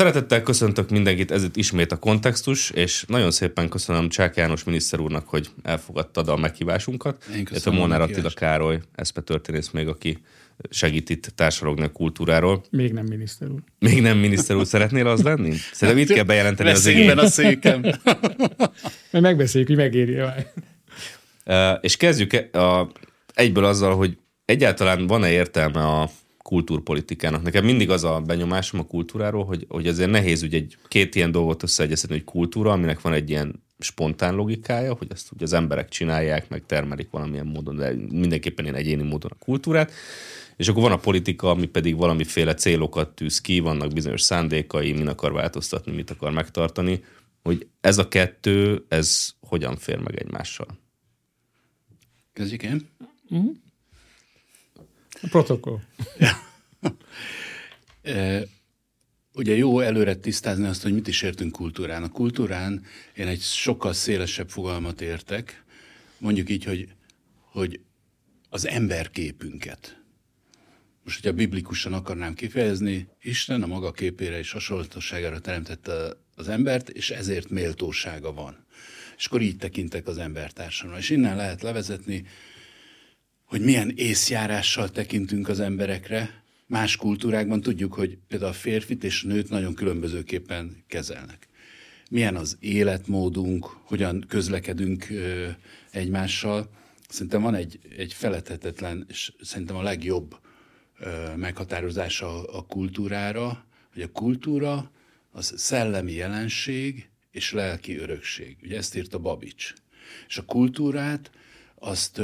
Szeretettel köszöntök mindenkit, ez itt ismét a kontextus, és nagyon szépen köszönöm Csák János miniszter úrnak, hogy elfogadtad a meghívásunkat. Én köszönöm a Molnár Attila. Károly, eszpe történész még, aki segít itt társadalogni a kultúráról. Még nem miniszter úr. Még nem miniszter úr, szeretnél az lenni? Szerintem itt kell bejelenteni az igényt. a székem. Majd megbeszéljük, hogy megéri -e. Uh, és kezdjük e- a, egyből azzal, hogy egyáltalán van-e értelme a kultúrpolitikának. Nekem mindig az a benyomásom a kultúráról, hogy, hogy azért nehéz ugye egy, két ilyen dolgot összeegyeztetni, hogy kultúra, aminek van egy ilyen spontán logikája, hogy ezt ugye az emberek csinálják, meg termelik valamilyen módon, de mindenképpen ilyen egyéni módon a kultúrát. És akkor van a politika, ami pedig valamiféle célokat tűz ki, vannak bizonyos szándékai, min akar változtatni, mit akar megtartani, hogy ez a kettő, ez hogyan fér meg egymással. Kezdjük én? A protokoll. E, ugye jó előre tisztázni azt, hogy mit is értünk kultúrán. A kultúrán én egy sokkal szélesebb fogalmat értek, mondjuk így, hogy, hogy az emberképünket. Most, hogyha biblikusan akarnám kifejezni, Isten a maga képére és hasonlatosságára teremtette az embert, és ezért méltósága van. És akkor így tekintek az embertársamra. És innen lehet levezetni, hogy milyen észjárással tekintünk az emberekre. Más kultúrákban tudjuk, hogy például a férfit és nőt nagyon különbözőképpen kezelnek. Milyen az életmódunk, hogyan közlekedünk egymással. Szerintem van egy, egy feledhetetlen, és szerintem a legjobb meghatározása a, kultúrára, hogy a kultúra az szellemi jelenség és lelki örökség. Ugye ezt írta Babics. És a kultúrát azt,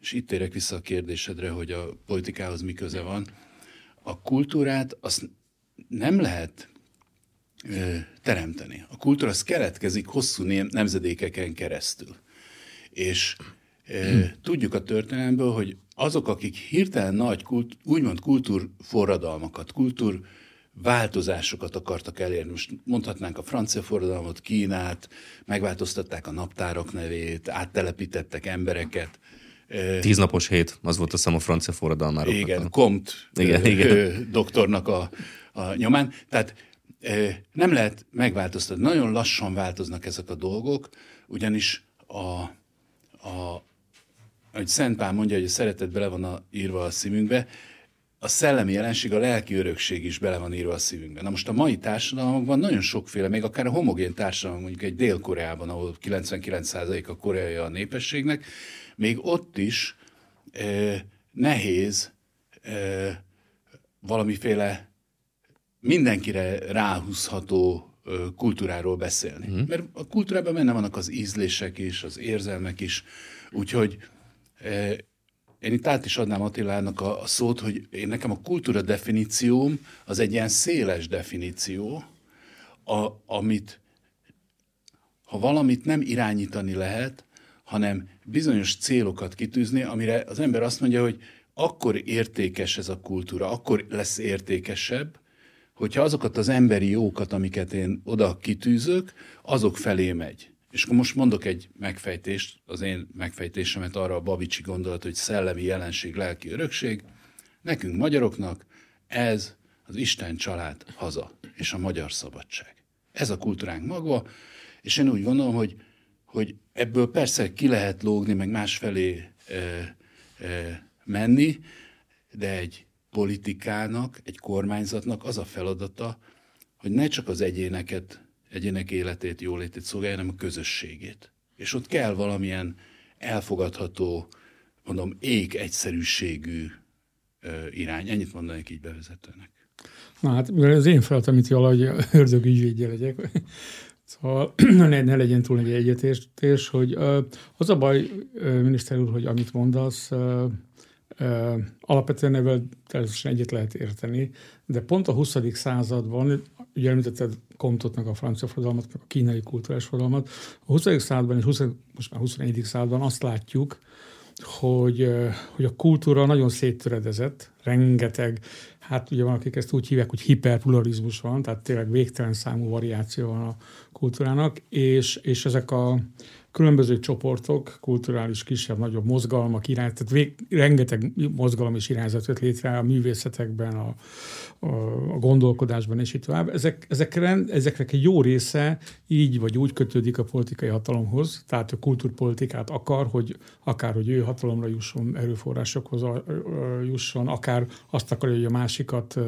és itt térek vissza a kérdésedre, hogy a politikához mi köze van, a kultúrát azt nem lehet ö, teremteni. A kultúra az keletkezik hosszú nem- nemzedékeken keresztül. És ö, tudjuk a történelemből, hogy azok, akik hirtelen nagy, kult, úgymond kultúrforradalmakat, kultúr változásokat akartak elérni. Most mondhatnánk a francia forradalmat, Kínát, megváltoztatták a naptárak nevét, áttelepítettek embereket. Tíznapos hét, az volt a szám a francia forradalmáról. igen, Comte Igen, ö, igen. ö, doktornak a, a nyomán. Tehát ö, nem lehet megváltoztatni. Nagyon lassan változnak ezek a dolgok, ugyanis a, a ahogy Szent Pál mondja, hogy a szeretet bele van a, írva a szívünkbe, a szellemi jelenség, a lelki örökség is bele van írva a szívünkbe. Na most a mai társadalmakban nagyon sokféle, még akár a homogén társadalom, mondjuk egy Dél-Koreában, ahol 99% a koreai a népességnek, még ott is eh, nehéz eh, valamiféle mindenkire ráhúzható kultúráról beszélni. Mm. Mert a kultúrában benne vannak az ízlések is, az érzelmek is, úgyhogy eh, én itt át is adnám Attilának a, a szót, hogy én nekem a kultúra definícióm az egy ilyen széles definíció, a, amit ha valamit nem irányítani lehet, hanem bizonyos célokat kitűzni, amire az ember azt mondja, hogy akkor értékes ez a kultúra, akkor lesz értékesebb, hogyha azokat az emberi jókat, amiket én oda kitűzök, azok felé megy. És akkor most mondok egy megfejtést, az én megfejtésemet arra a babicsi gondolat, hogy szellemi jelenség, lelki örökség. Nekünk magyaroknak ez az Isten család haza, és a magyar szabadság. Ez a kultúránk maga, és én úgy gondolom, hogy, hogy ebből persze ki lehet lógni, meg másfelé e, e, menni, de egy politikának, egy kormányzatnak az a feladata, hogy ne csak az egyéneket, egyének életét, jólétét szolgálja, hanem a közösségét. És ott kell valamilyen elfogadható, mondom, ég egyszerűségű irány. Ennyit mondanék így bevezetőnek. Na hát, mivel az én feladatom, itt valahogy ördög ügyvédje legyek, szóval ne, ne legyen túl egy egyetértés, hogy az a baj, miniszter úr, hogy amit mondasz, alapvetően ebben természetesen egyet lehet érteni, de pont a 20. században, ugye említetted Comtot, meg a francia forradalmat, a kínai kulturális forradalmat, a 20. században és 20, most már 21. században azt látjuk, hogy, hogy a kultúra nagyon széttöredezett, rengeteg, hát ugye van, akik ezt úgy hívják, hogy hiperpluralizmus van, tehát tényleg végtelen számú variáció van a kultúrának, és, és ezek a különböző csoportok, kulturális kisebb-nagyobb mozgalmak irány, tehát vég, rengeteg mozgalom és irányzat jött létre a művészetekben, a, a, a gondolkodásban és itt tovább. Ezek, ezekre, ezeknek egy jó része így vagy úgy kötődik a politikai hatalomhoz, tehát a kultúrpolitikát akar, hogy akár, hogy ő hatalomra jusson, erőforrásokhoz jusson, akár azt akarja, hogy a másikat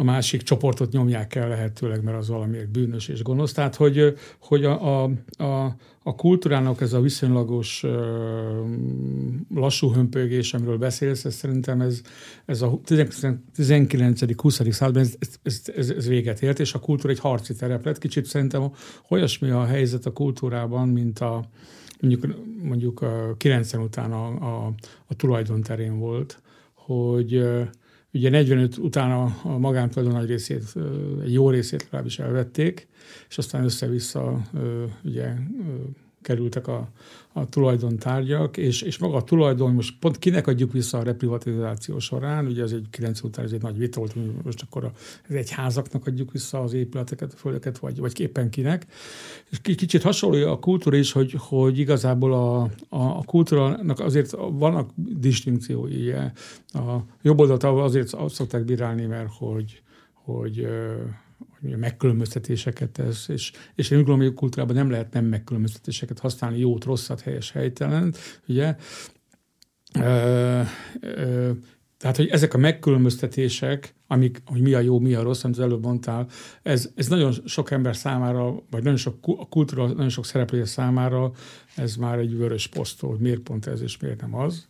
a másik csoportot nyomják el lehetőleg, mert az valamiért bűnös és gonosz. Tehát, hogy, hogy a, a, a, a kultúrának ez a viszonylagos lassú hömpögés, amiről beszélsz, ez szerintem ez, ez a 19.-20. században ez, ez, ez, ez véget ért, és a kultúra egy harci terep lett. Kicsit szerintem olyasmi a helyzet a kultúrában, mint a mondjuk, mondjuk a 90 után a, a, a tulajdon terén volt, hogy Ugye 45 után a, a magántulajdon nagy részét, egy jó részét legalábbis elvették, és aztán össze-vissza ugye kerültek a, a tulajdontárgyak, és, és maga a tulajdon, most pont kinek adjuk vissza a reprivatizáció során, ugye ez egy 9 után ez egy nagy vita volt, hogy most akkor a, ez egy házaknak adjuk vissza az épületeket, a földeket, vagy, vagy képpen kinek. És kicsit hasonló a kultúra is, hogy, hogy igazából a, a, a kultúrának azért vannak distinkciói. A jobb oldalt azért azt szokták bírálni, mert hogy, hogy hogy megkülönböztetéseket tesz, és, és én úgy gondolom, hogy a kultúrában nem lehet nem megkülönböztetéseket használni, jót, rosszat, helyes, helytelen, ugye. Ö, ö, tehát, hogy ezek a megkülönböztetések, amik, hogy mi a jó, mi a rossz, amit az előbb mondtál, ez, ez nagyon sok ember számára, vagy nagyon sok a kultúra, nagyon sok szereplő számára, ez már egy vörös posztol, hogy miért pont ez és miért nem az.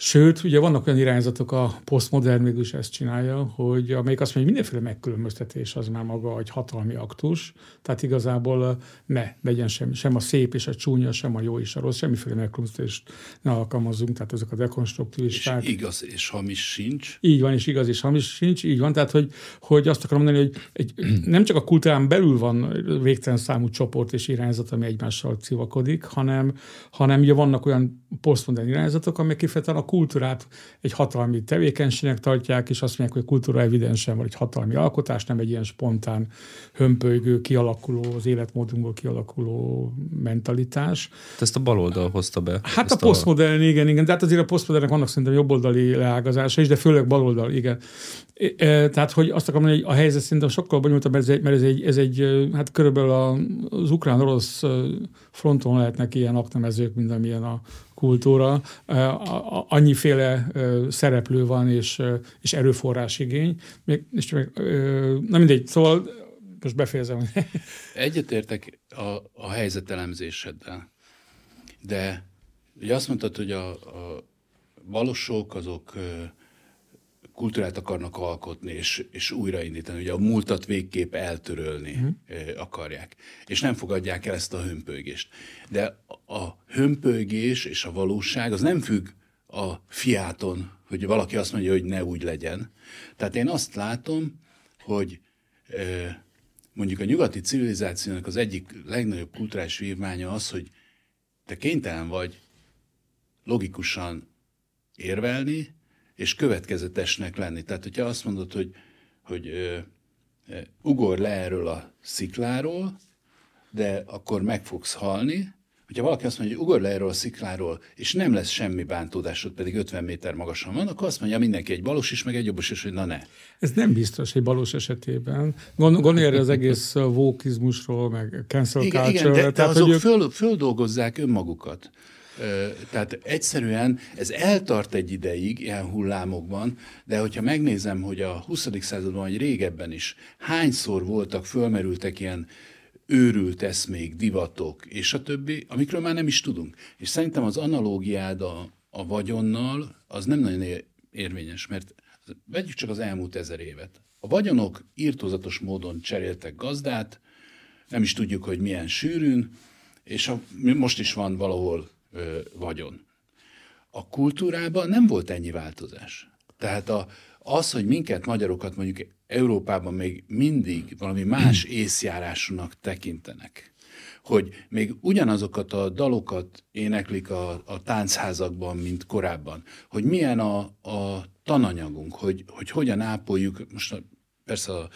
Sőt, ugye vannak olyan irányzatok, a posztmodern mégis ezt csinálja, hogy amelyik azt mondja, hogy mindenféle megkülönböztetés az már maga egy hatalmi aktus, tehát igazából ne legyen sem, sem a szép és a csúnya, sem a jó és a rossz, semmiféle megkülönböztetést ne alkalmazunk, tehát ezek a dekonstruktivisták. És igaz és hamis sincs. Így van, és igaz és hamis sincs, így van, tehát hogy, hogy azt akarom mondani, hogy egy, nem csak a kultúrán belül van végtelen számú csoport és irányzat, ami egymással civakodik, hanem, hanem ugye vannak olyan posztmodern irányzatok, amelyek kifejezetten kultúrát egy hatalmi tevékenységnek tartják, és azt mondják, hogy kultúra evidensen van egy hatalmi alkotás, nem egy ilyen spontán, hömpölygő, kialakuló, az életmódunkból kialakuló mentalitás. Te ezt a baloldal hozta be. Hát a posztmodern, a... igen, igen, de hát azért a posztmodernnek vannak szerintem jobboldali leágazása is, de főleg baloldal, igen. E, tehát, hogy azt akarom mondani, hogy a helyzet szerintem sokkal bonyolultabb, mert ez egy, mert ez egy, ez egy hát körülbelül az ukrán-orosz fronton lehetnek ilyen aknemezők, mint amilyen a kultúra. Annyiféle szereplő van, és, és erőforrás igény. És, na mindegy, szóval most befejezem. Egyetértek a, a helyzetelemzéseddel, de ugye azt mondtad, hogy a, a valósok azok kultúrát akarnak alkotni, és, és újraindítani, ugye a múltat végképp eltörölni uh-huh. akarják, és nem fogadják el ezt a hömpölygést. De a hömpölygés és a valóság az nem függ a fiáton, hogy valaki azt mondja, hogy ne úgy legyen. Tehát én azt látom, hogy mondjuk a nyugati civilizációnak az egyik legnagyobb kulturális vívmánya az, hogy te kénytelen vagy logikusan érvelni, és következetesnek lenni. Tehát, hogyha azt mondod, hogy, hogy ö, ö, ugor le erről a szikláról, de akkor meg fogsz halni, hogyha valaki azt mondja, hogy ugor le erről a szikláról, és nem lesz semmi bántódásod, pedig 50 méter magasan van, akkor azt mondja mindenki egy balos is, meg egy jobbos is, hogy na ne. Ez nem biztos egy balos esetében. Gondolj erre az egész vókizmusról, meg cancel igen, culture Igen, de, de azok ők... föl, földolgozzák önmagukat. Tehát egyszerűen ez eltart egy ideig, ilyen hullámokban, de hogyha megnézem, hogy a 20. században, vagy régebben is hányszor voltak, fölmerültek ilyen őrült eszmék, divatok, és a többi, amikről már nem is tudunk. És szerintem az analógiád a, a vagyonnal az nem nagyon érvényes, mert vegyük csak az elmúlt ezer évet. A vagyonok írtózatos módon cseréltek gazdát, nem is tudjuk, hogy milyen sűrűn, és a, most is van valahol ö, vagyon. A kultúrában nem volt ennyi változás. Tehát a, az, hogy minket, magyarokat mondjuk Európában még mindig valami más észjárásúnak tekintenek, hogy még ugyanazokat a dalokat éneklik a, a táncházakban, mint korábban, hogy milyen a, a tananyagunk, hogy, hogy hogyan ápoljuk, most persze a,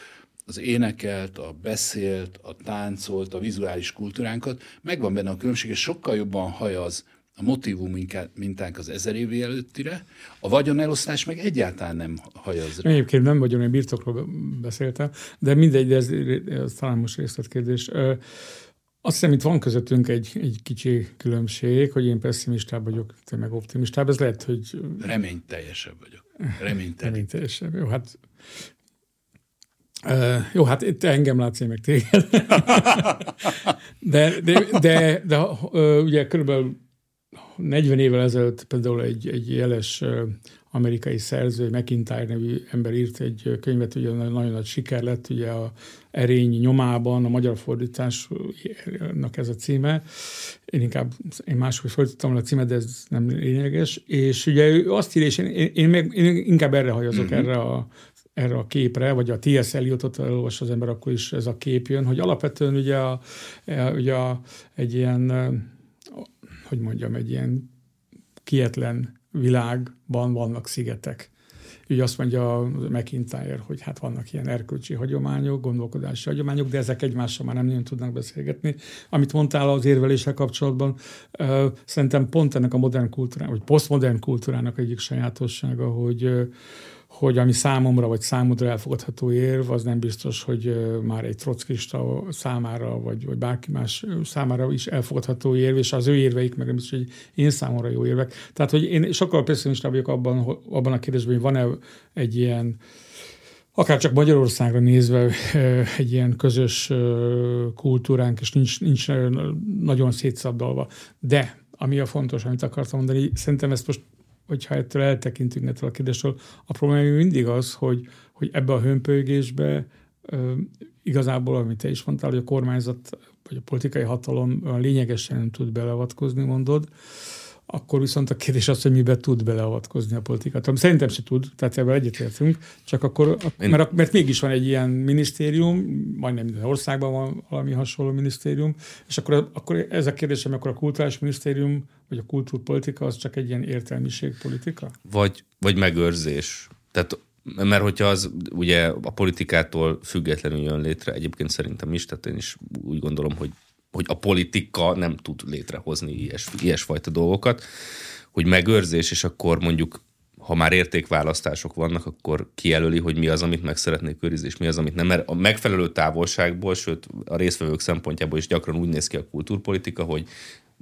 az énekelt, a beszélt, a táncolt, a vizuális kultúránkat, megvan benne a különbség, és sokkal jobban hajaz a motivum mintánk az ezer évi előttire, a vagyonelosztás meg egyáltalán nem hajaz rá. Egyébként nem vagyon, én birtokról beszéltem, de mindegy, de ez, ez talán most részletkérdés. Azt hiszem, itt van közöttünk egy, egy kicsi különbség, hogy én pessimistább vagyok, te meg optimistább. Ez lehet, hogy... Reményteljesebb vagyok. Reménytelen. Reményteljesebb. Jó, hát Uh, jó, hát itt engem látsz, én meg téged. de, de, de, de uh, ugye körülbelül 40 évvel ezelőtt például egy, egy jeles amerikai szerző, McIntyre nevű ember írt egy könyvet, ugye nagyon nagy siker lett, ugye a Erény nyomában, a magyar fordításnak ez a címe. Én inkább, én máshogy fordítottam a címet, de ez nem lényeges. És ugye ő azt írja, és én, én, meg, én inkább erre hajazok, mm-hmm. erre a erre a képre, vagy a T.S. Eliotot elolvas az ember, akkor is ez a kép jön, hogy alapvetően ugye, a, ugye a, egy ilyen hogy mondjam, egy ilyen kietlen világban vannak szigetek. Úgy azt mondja a McIntyre, hogy hát vannak ilyen erkölcsi hagyományok, gondolkodási hagyományok, de ezek egymással már nem nagyon tudnak beszélgetni. Amit mondtál az érveléssel kapcsolatban, szerintem pont ennek a modern kultúrának, vagy posztmodern kultúrának egyik sajátossága, hogy hogy ami számomra vagy számodra elfogadható érv, az nem biztos, hogy már egy trockista számára, vagy, vagy bárki más számára is elfogadható érv, és az ő érveik meg nem biztos, hogy én számomra jó érvek. Tehát, hogy én sokkal pessimistább vagyok abban, abban a kérdésben, hogy van-e egy ilyen akár csak Magyarországra nézve egy ilyen közös kultúránk, és nincs, nincs nagyon szétszabdalva. De ami a fontos, amit akartam mondani, szerintem ezt most hogyha ettől eltekintünk ettől a kérdésről, a probléma mindig az, hogy, hogy ebbe a hömpölygésbe igazából, amit te is mondtál, hogy a kormányzat vagy a politikai hatalom lényegesen nem tud beleavatkozni, mondod, akkor viszont a kérdés az, hogy miben tud beleavatkozni a politikát. Szerintem se tud, tehát ebben egyetértünk, csak akkor, mert, mert mégis van egy ilyen minisztérium, majdnem minden országban van valami hasonló minisztérium, és akkor, akkor ez a kérdés, akkor a kulturális minisztérium, vagy a kultúrpolitika, az csak egy ilyen értelmiségpolitika? Vagy, vagy megőrzés. Tehát mert hogyha az ugye a politikától függetlenül jön létre, egyébként szerintem is, tehát én is úgy gondolom, hogy hogy a politika nem tud létrehozni ilyes, ilyesfajta dolgokat, hogy megőrzés, és akkor mondjuk ha már értékválasztások vannak, akkor kijelöli, hogy mi az, amit meg szeretnék őrizni, és mi az, amit nem. Mert a megfelelő távolságból, sőt a résztvevők szempontjából is gyakran úgy néz ki a kultúrpolitika, hogy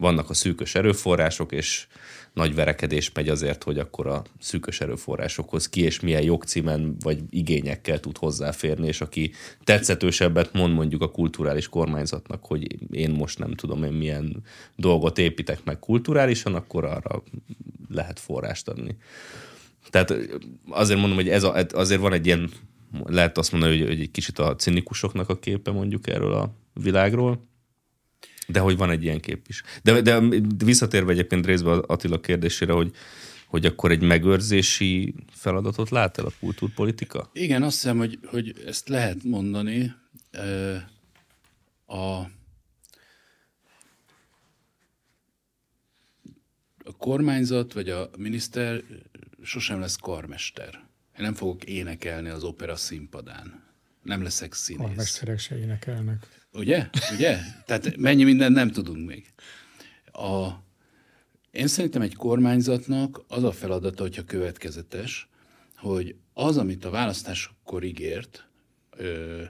vannak a szűkös erőforrások, és nagy verekedés megy azért, hogy akkor a szűkös erőforrásokhoz ki és milyen jogcímen vagy igényekkel tud hozzáférni, és aki tetszetősebbet mond mondjuk a kulturális kormányzatnak, hogy én most nem tudom én milyen dolgot építek meg kulturálisan, akkor arra lehet forrást adni. Tehát azért mondom, hogy ez a, azért van egy ilyen, lehet azt mondani, hogy egy kicsit a cinikusoknak a képe mondjuk erről a világról, de hogy van egy ilyen kép is. De, de visszatérve egyébként részben Attila kérdésére, hogy, hogy akkor egy megőrzési feladatot lát el a kultúrpolitika? Igen, azt hiszem, hogy, hogy ezt lehet mondani. A, a kormányzat vagy a miniszter sosem lesz karmester. Én nem fogok énekelni az opera színpadán. Nem leszek színész. Karmesterek se énekelnek. Ugye? Ugye? Tehát mennyi minden nem tudunk még. A, én szerintem egy kormányzatnak az a feladata, hogyha következetes, hogy az, amit a választásokkor ígért, ö,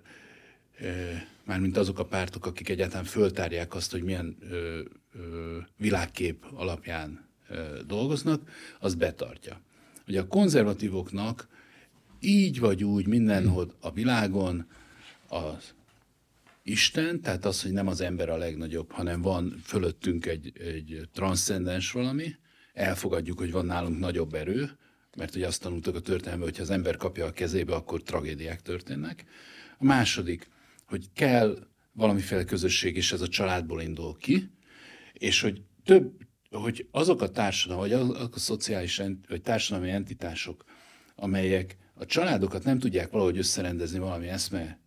ö, mármint azok a pártok, akik egyáltalán föltárják azt, hogy milyen ö, ö, világkép alapján ö, dolgoznak, az betartja. Ugye a konzervatívoknak így vagy úgy mindenhol a világon az Isten, tehát az, hogy nem az ember a legnagyobb, hanem van fölöttünk egy, egy transzcendens valami, elfogadjuk, hogy van nálunk nagyobb erő, mert ugye azt tanultak a történelme, hogy ha az ember kapja a kezébe, akkor tragédiák történnek. A második, hogy kell valamiféle közösség, és ez a családból indul ki, és hogy több, hogy azok a társadalom, vagy azok a szociális, vagy társadalmi entitások, amelyek a családokat nem tudják valahogy összerendezni valami eszme,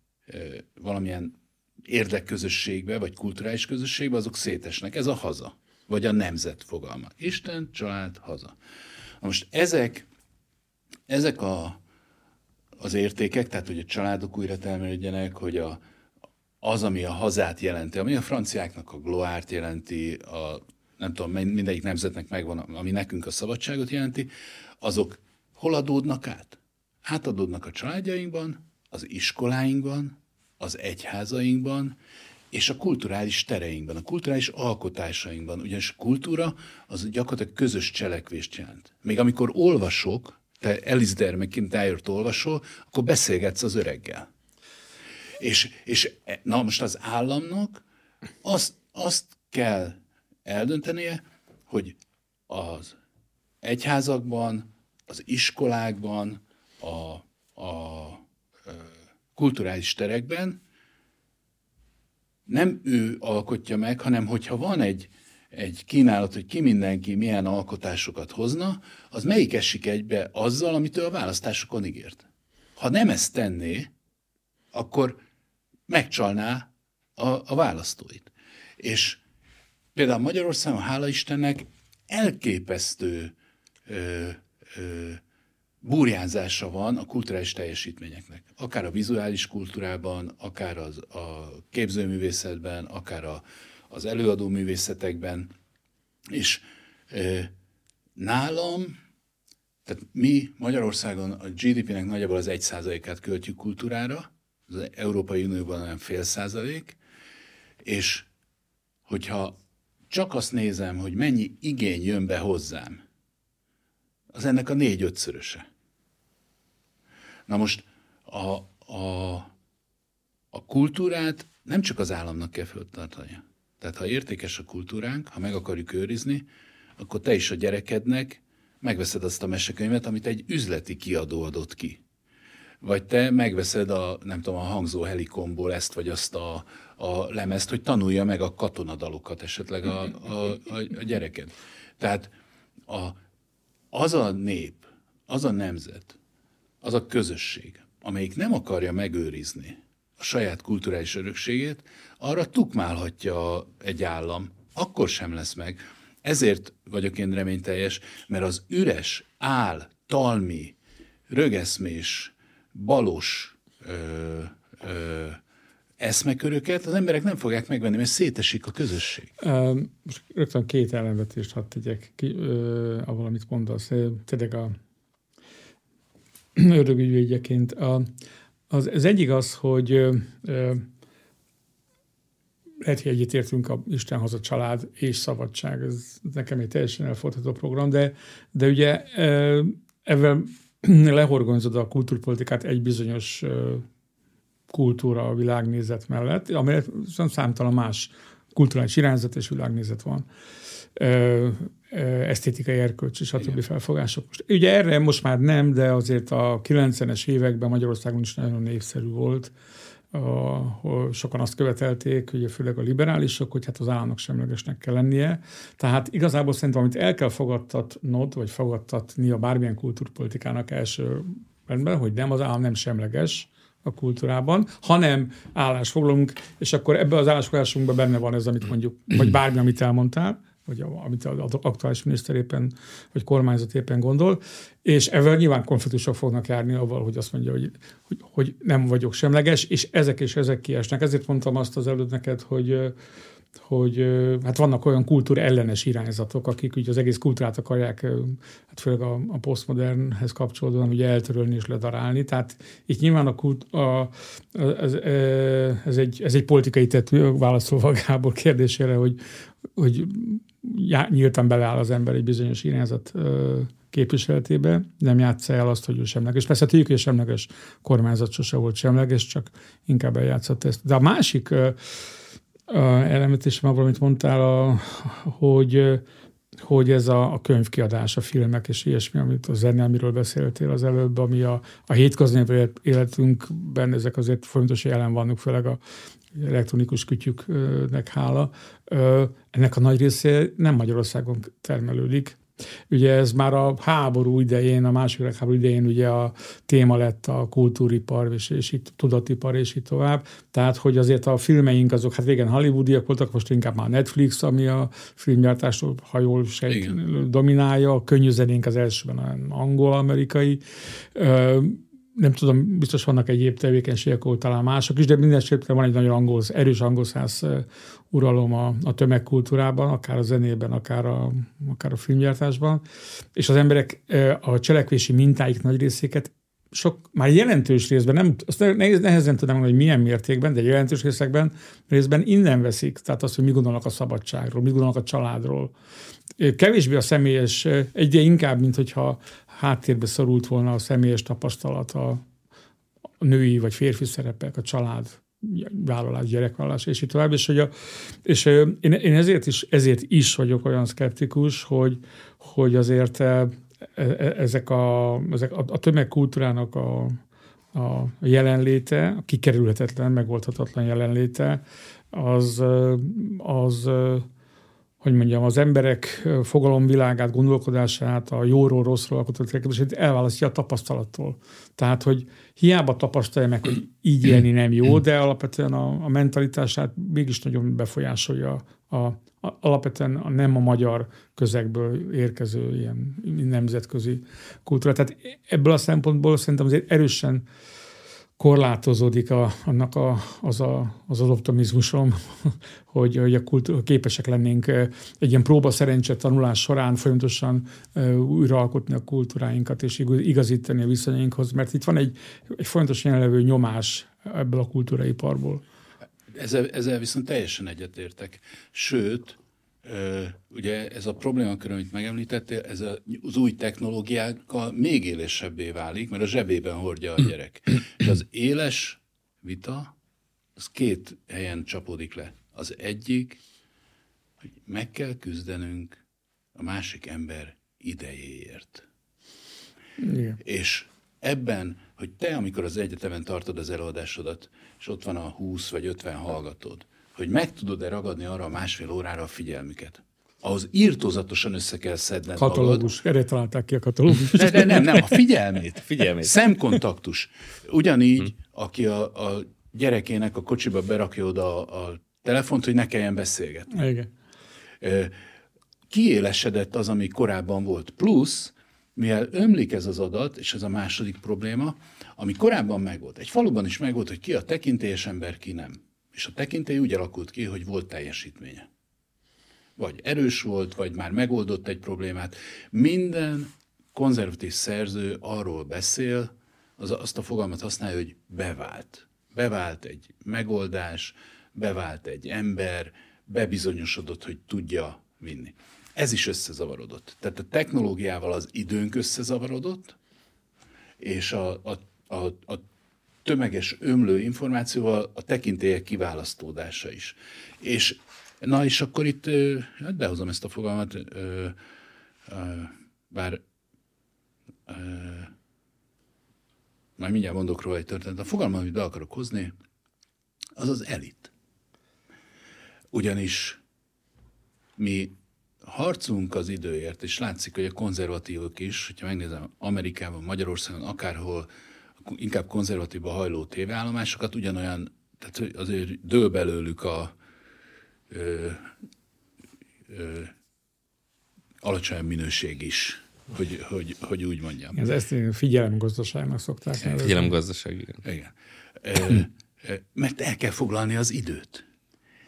valamilyen érdekközösségbe, vagy kulturális közösségbe, azok szétesnek. Ez a haza, vagy a nemzet fogalma. Isten, család, haza. Na most ezek, ezek a, az értékek, tehát hogy a családok újra termelődjenek, hogy a, az, ami a hazát jelenti, ami a franciáknak a gloárt jelenti, a, nem tudom, mindegyik nemzetnek megvan, ami nekünk a szabadságot jelenti, azok hol adódnak át? Átadódnak a családjainkban, az iskoláinkban, az egyházainkban, és a kulturális tereinkben, a kulturális alkotásainkban. Ugyanis kultúra az gyakorlatilag közös cselekvést jelent. Még amikor olvasok, te Elisder McIntyre-t olvasol, akkor beszélgetsz az öreggel. És, és na most az államnak azt, azt kell eldöntenie, hogy az egyházakban, az iskolákban, a, a kulturális terekben nem ő alkotja meg, hanem hogyha van egy, egy kínálat, hogy ki mindenki milyen alkotásokat hozna, az melyik esik egybe azzal, amit ő a választásokon ígért. Ha nem ezt tenné, akkor megcsalná a, a választóit. És például Magyarországon, hála Istennek, elképesztő ö, ö, burjánzása van a kulturális teljesítményeknek. Akár a vizuális kultúrában, akár az, a képzőművészetben, akár a, az előadó művészetekben. És e, nálam, tehát mi Magyarországon a GDP-nek nagyjából az egy százalékát költjük kultúrára, az Európai Unióban nem fél százalék, és hogyha csak azt nézem, hogy mennyi igény jön be hozzám, az ennek a négy-ötszöröse. Na most a, a, a kultúrát nem csak az államnak kell föltartania. Tehát ha értékes a kultúránk, ha meg akarjuk őrizni, akkor te is a gyerekednek megveszed azt a mesekönyvet, amit egy üzleti kiadó adott ki. Vagy te megveszed a, nem tudom, a hangzó helikomból ezt vagy azt a, a lemezt, hogy tanulja meg a katonadalokat esetleg a, a, a, a gyereked. Tehát a, az a nép, az a nemzet, az a közösség, amelyik nem akarja megőrizni a saját kulturális örökségét, arra tukmálhatja egy állam, akkor sem lesz meg. Ezért vagyok én reményteljes, mert az üres, áll, talmi, rögeszmés, balos ö, ö, eszmeköröket az emberek nem fogják megvenni, mert szétesik a közösség. Most rögtön két ellenvetést hadd tegyek ki, avval, amit mondasz. Tényleg a ördögügyvédjeként. A, az, az egyik az, hogy ö, lehet, hogy egyetértünk a Isten haza család és szabadság, ez nekem egy teljesen elfordítható program, de, de ugye ebben lehorgonyzod a kultúrpolitikát egy bizonyos kultúra a világnézet mellett, amelyet számtalan más kulturális irányzat és világnézet van esztétikai erkölcs és a többi felfogások. Most, ugye erre most már nem, de azért a 90-es években Magyarországon is nagyon népszerű volt, ahol sokan azt követelték, ugye főleg a liberálisok, hogy hát az államnak semlegesnek kell lennie. Tehát igazából szerintem, amit el kell fogadtatnod, vagy fogadtatni a bármilyen kultúrpolitikának első rendben, hogy nem, az állam nem semleges, a kultúrában, hanem állásfoglalunk, és akkor ebbe az állásfoglalásunkban benne van ez, amit mondjuk, vagy bármi, amit elmondtál, vagy amit az aktuális miniszter éppen, vagy kormányzat éppen gondol, és ezzel nyilván konfliktusok fognak járni avval, hogy azt mondja, hogy, hogy, hogy nem vagyok semleges, és ezek és ezek kiesnek. Ezért mondtam azt az előtt neked, hogy hogy hát vannak olyan kultúra ellenes irányzatok, akik ugye az egész kultúrát akarják, hát főleg a, a posztmodernhez kapcsolódóan ugye eltörölni és ledarálni. Tehát itt nyilván a, kult, a, ez, ez, egy, ez egy politikai tető, válaszolva Gábor kérdésére, hogy, hogy nyíltan beleáll az ember egy bizonyos irányzat képviseletébe, nem játsza el azt, hogy ő semleges. Persze tudjuk, hogy semleges kormányzat sose volt semleges, csak inkább eljátszott ezt. De a másik elemet is már valamit mondtál, a, hogy, hogy ez a, a könyvkiadás, a filmek és ilyesmi, amit a zene, amiről beszéltél az előbb, ami a, a hétköznapi életünkben ezek azért fontos jelen vannak, főleg a elektronikus kütyüknek hála. Ennek a nagy része nem Magyarországon termelődik, Ugye ez már a háború idején, a második világháború idején ugye a téma lett a kultúripar, és, és itt tudatipar, és így tovább. Tehát, hogy azért a filmeink azok, hát régen hollywoodiak voltak, most inkább már Netflix, ami a filmgyártásról, ha jól sejt, dominálja, a könnyű zenénk az elsőben angol-amerikai. Nem tudom, biztos vannak egyéb tevékenységek, ahol talán mások is, de minden van egy nagyon angol, erős angolszász uralom a, a tömegkultúrában, akár a zenében, akár a, akár a filmgyártásban, és az emberek a cselekvési mintáik nagy részéket sok, már jelentős részben, nem, azt nehéz, nehezen tudom hogy milyen mértékben, de jelentős részekben részben innen veszik. Tehát azt, hogy mi gondolnak a szabadságról, mi gondolnak a családról. Kevésbé a személyes, egyre inkább, mint hogyha háttérbe szorult volna a személyes tapasztalat, a, a női vagy férfi szerepek, a család vállalás, gyerekvállalás, és így tovább. És, hogy a, és én, én ezért, is, ezért is vagyok olyan szkeptikus, hogy, hogy azért E, e, ezek a, ezek a, a tömegkultúrának a, a jelenléte, a kikerülhetetlen, megoldhatatlan jelenléte, az, az hogy mondjam, az emberek fogalomvilágát, gondolkodását, a jóról, rosszról alkotott elképzelését elválasztja a tapasztalattól. Tehát, hogy hiába tapasztalja meg, hogy így élni nem jó, de alapvetően a, a mentalitását mégis nagyon befolyásolja a, alapvetően a nem a magyar közegből érkező ilyen nemzetközi kultúra. Tehát ebből a szempontból szerintem azért erősen korlátozódik a, annak a, az, a, az az optimizmusom, hogy, hogy a kultúra, képesek lennénk egy ilyen próba szerencse tanulás során folyamatosan újraalkotni a kultúráinkat és igazítani a viszonyainkhoz, mert itt van egy, egy folyamatosan jelenlevő nyomás ebből a kultúraiparból. Ezzel, ezzel viszont teljesen egyetértek. Sőt, ugye ez a problémakör, amit megemlítettél, ez az új technológiákkal még élesebbé válik, mert a zsebében hordja a gyerek. És az éles vita, az két helyen csapódik le. Az egyik, hogy meg kell küzdenünk a másik ember idejéért. Igen. És ebben, hogy te, amikor az egyetemen tartod az előadásodat, és ott van a 20 vagy 50 hallgatód, hogy meg tudod-e ragadni arra a másfél órára a figyelmüket. Ahhoz írtózatosan össze kell szedned Katalógus, magad. erre találták ki a katalógus. De, de nem, nem, a figyelmét. figyelmét. Szemkontaktus. Ugyanígy, hm. aki a, a gyerekének a kocsiba berakja oda a, a telefont, hogy ne kelljen beszélgetni. Igen. Kiélesedett az, ami korábban volt. Plusz, mivel ömlik ez az adat, és ez a második probléma, ami korábban megvolt. Egy faluban is megvolt, hogy ki a tekintélyes ember, ki nem. És a tekintély úgy alakult ki, hogy volt teljesítménye. Vagy erős volt, vagy már megoldott egy problémát. Minden konzervatív szerző arról beszél, az, azt a fogalmat használja, hogy bevált. Bevált egy megoldás, bevált egy ember, bebizonyosodott, hogy tudja vinni. Ez is összezavarodott. Tehát a technológiával az időnk összezavarodott, és a, a, a, a tömeges ömlő információval a tekintélyek kiválasztódása is. És na és akkor itt, hát behozom ezt a fogalmat, bár már mindjárt mondok róla egy történet. A fogalmat, amit be akarok hozni, az az elit. Ugyanis mi harcunk az időért, és látszik, hogy a konzervatívok is, hogyha megnézem Amerikában, Magyarországon, akárhol, inkább konzervatívba hajló tévéállomásokat, ugyanolyan, tehát azért dől belőlük a ö, ö, alacsony minőség is, hogy, hogy, hogy úgy mondjam. Ez ezt figyelemgazdaságnak szokták nevezni. Figyelemgazdaság, igen. igen. Ö, mert el kell foglalni az időt.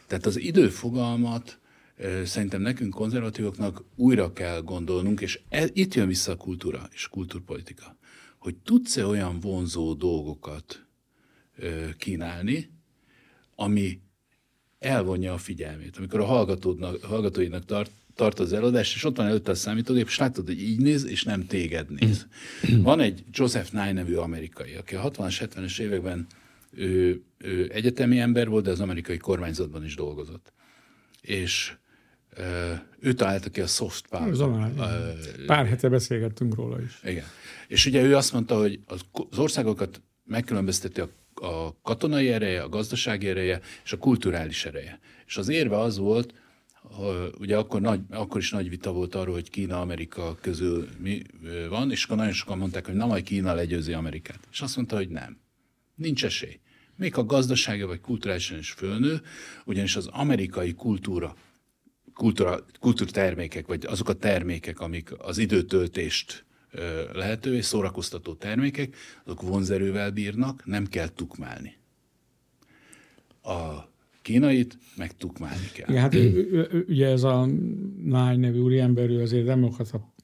Tehát az időfogalmat szerintem nekünk konzervatívoknak újra kell gondolnunk, és e, itt jön vissza a kultúra és kultúrpolitika hogy tudsz-e olyan vonzó dolgokat kínálni, ami elvonja a figyelmét. Amikor a hallgatódnak, hallgatóinak tart, tart az eladás, és ott van előtte a számítógép, és látod, hogy így néz, és nem téged néz. Van egy Joseph Nye nevű amerikai, aki a 60-as, 70-es években ő, ő egyetemi ember volt, de az amerikai kormányzatban is dolgozott. És ő találta ki a soft power. Zalán, Pár hete beszélgettünk róla is. Igen. És ugye ő azt mondta, hogy az országokat megkülönbözteti a, a katonai ereje, a gazdasági ereje és a kulturális ereje. És az érve az volt, ugye akkor, nagy, akkor is nagy vita volt arról, hogy Kína-Amerika közül mi van, és akkor nagyon sokan mondták, hogy na majd Kína legyőzi Amerikát. És azt mondta, hogy nem. Nincs esély. Még a gazdasága vagy kulturálisan is fölnő, ugyanis az amerikai kultúra kultúra, kultúrtermékek, vagy azok a termékek, amik az időtöltést lehetővé, szórakoztató termékek, azok vonzerővel bírnak, nem kell tukmálni. A kínait meg tukmálni kell. Igen, hát ugye ez a Náj nevű úriember, ő azért demokrata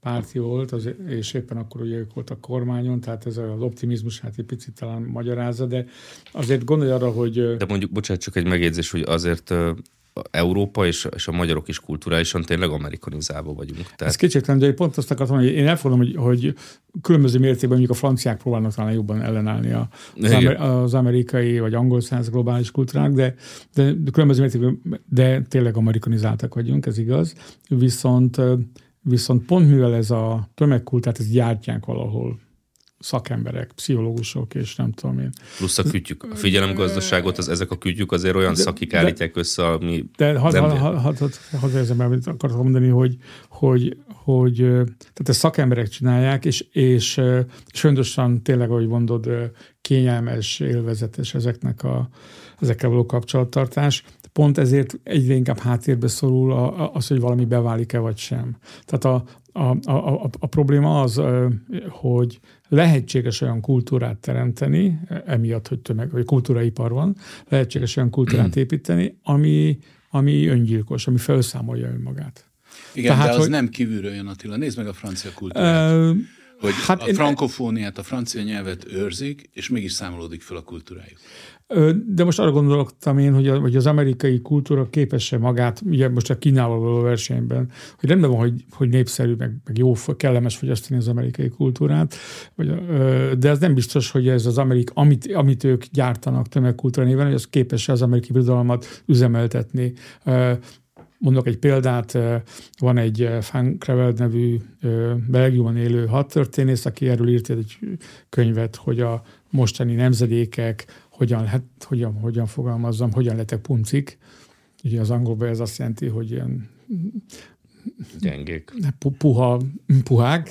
párti volt, az, és éppen akkor ugye ők voltak kormányon, tehát ez az optimizmus hát egy picit talán magyarázza, de azért gondolj arra, hogy... De mondjuk, bocsánat, csak egy megjegyzés, hogy azért Európa és, és a magyarok is kulturálisan tényleg amerikanizálva vagyunk. Tehát... Ez kétségtelen, de pont azt akartam, hogy én elfogadom, hogy, hogy különböző mértékben mondjuk a franciák próbálnak talán jobban ellenállni a, az, amer, az amerikai vagy angol száz globális kultúrák, de, de, de különböző mértékben, de tényleg amerikanizáltak vagyunk, ez igaz. Viszont Viszont pont mivel ez a tömegkultát, ezt gyártják valahol szakemberek, pszichológusok, és nem tudom én. Plusz a kütyük. A figyelemgazdaságot, az, ezek a kütyük azért olyan de, szakik állítják de, össze, ami De hadd ha, ha, ha, ha, ha érzem, amit akartam mondani, hogy, hogy, hogy tehát ezt szakemberek csinálják, és, és, fontosan tényleg, ahogy mondod, kényelmes, élvezetes ezeknek a, ezekkel való kapcsolattartás pont ezért egyre inkább háttérbe szorul az, hogy valami beválik-e vagy sem. Tehát a, a, a, a, a probléma az, hogy lehetséges olyan kultúrát teremteni, emiatt, hogy tömeg, vagy kultúraipar van, lehetséges olyan kultúrát építeni, ami, ami öngyilkos, ami felszámolja önmagát. Igen, Tehát, de az hogy, nem kívülről jön, Attila. Nézd meg a francia kultúrát. Uh, hogy hát a frankofóniát, a francia nyelvet őrzik, és mégis számolódik fel a kultúrájuk. De most arra gondoltam én, hogy, a, hogy az amerikai kultúra képes-e magát, ugye most a Kínával való versenyben, hogy rendben van, hogy, hogy népszerű, meg, meg jó, kellemes fogyasztani az amerikai kultúrát, vagy, de ez nem biztos, hogy ez az amerik, amit, amit ők gyártanak tömegkultúra néven, hogy az képes az amerikai birodalmat üzemeltetni. Mondok egy példát, van egy Frank Kreveld nevű Belgiumban élő hadtörténész, aki erről írt egy könyvet, hogy a mostani nemzedékek hogyan, hát, hogyan, hogyan fogalmazzam, hogyan lettek puncik. Ugye az angolban ez azt jelenti, hogy ilyen gyengék. Puha, puhák,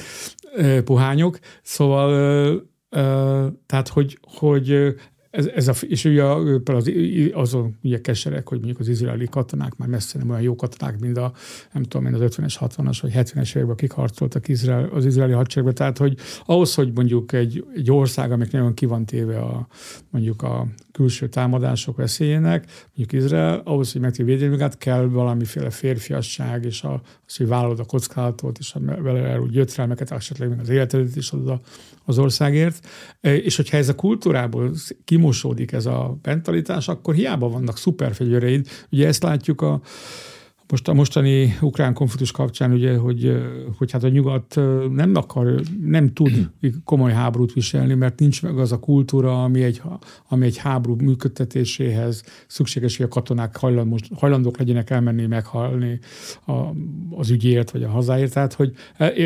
puhányok. Szóval tehát, hogy, hogy ez, ez a, és ugye az, azon ugye keserek, hogy mondjuk az izraeli katonák már messze nem olyan jó katonák, mint a, nem tudom én, az 50-es, 60-as vagy 70-es években, akik harcoltak Izrael, az izraeli hadseregbe. Tehát, hogy ahhoz, hogy mondjuk egy, egy ország, amik nagyon ki van a, mondjuk a külső támadások veszélyének, mondjuk Izrael, ahhoz, hogy meg tudja magát, kell valamiféle férfiasság, és a, az, hogy vállalod a kockázatot, és a vele úgy gyötrelmeket, esetleg még az életedet is adod az országért. És hogyha ez a kultúrából kimosódik ez a mentalitás, akkor hiába vannak szuperfegyvereid. Ugye ezt látjuk a, most a mostani ukrán konfliktus kapcsán, ugye, hogy, hogy hát a nyugat nem akar, nem tud komoly háborút viselni, mert nincs meg az a kultúra, ami egy, ami egy háború működtetéséhez szükséges, hogy a katonák hajlandók, hajlandók legyenek elmenni, meghalni a, az ügyért, vagy a hazáért. Tehát, hogy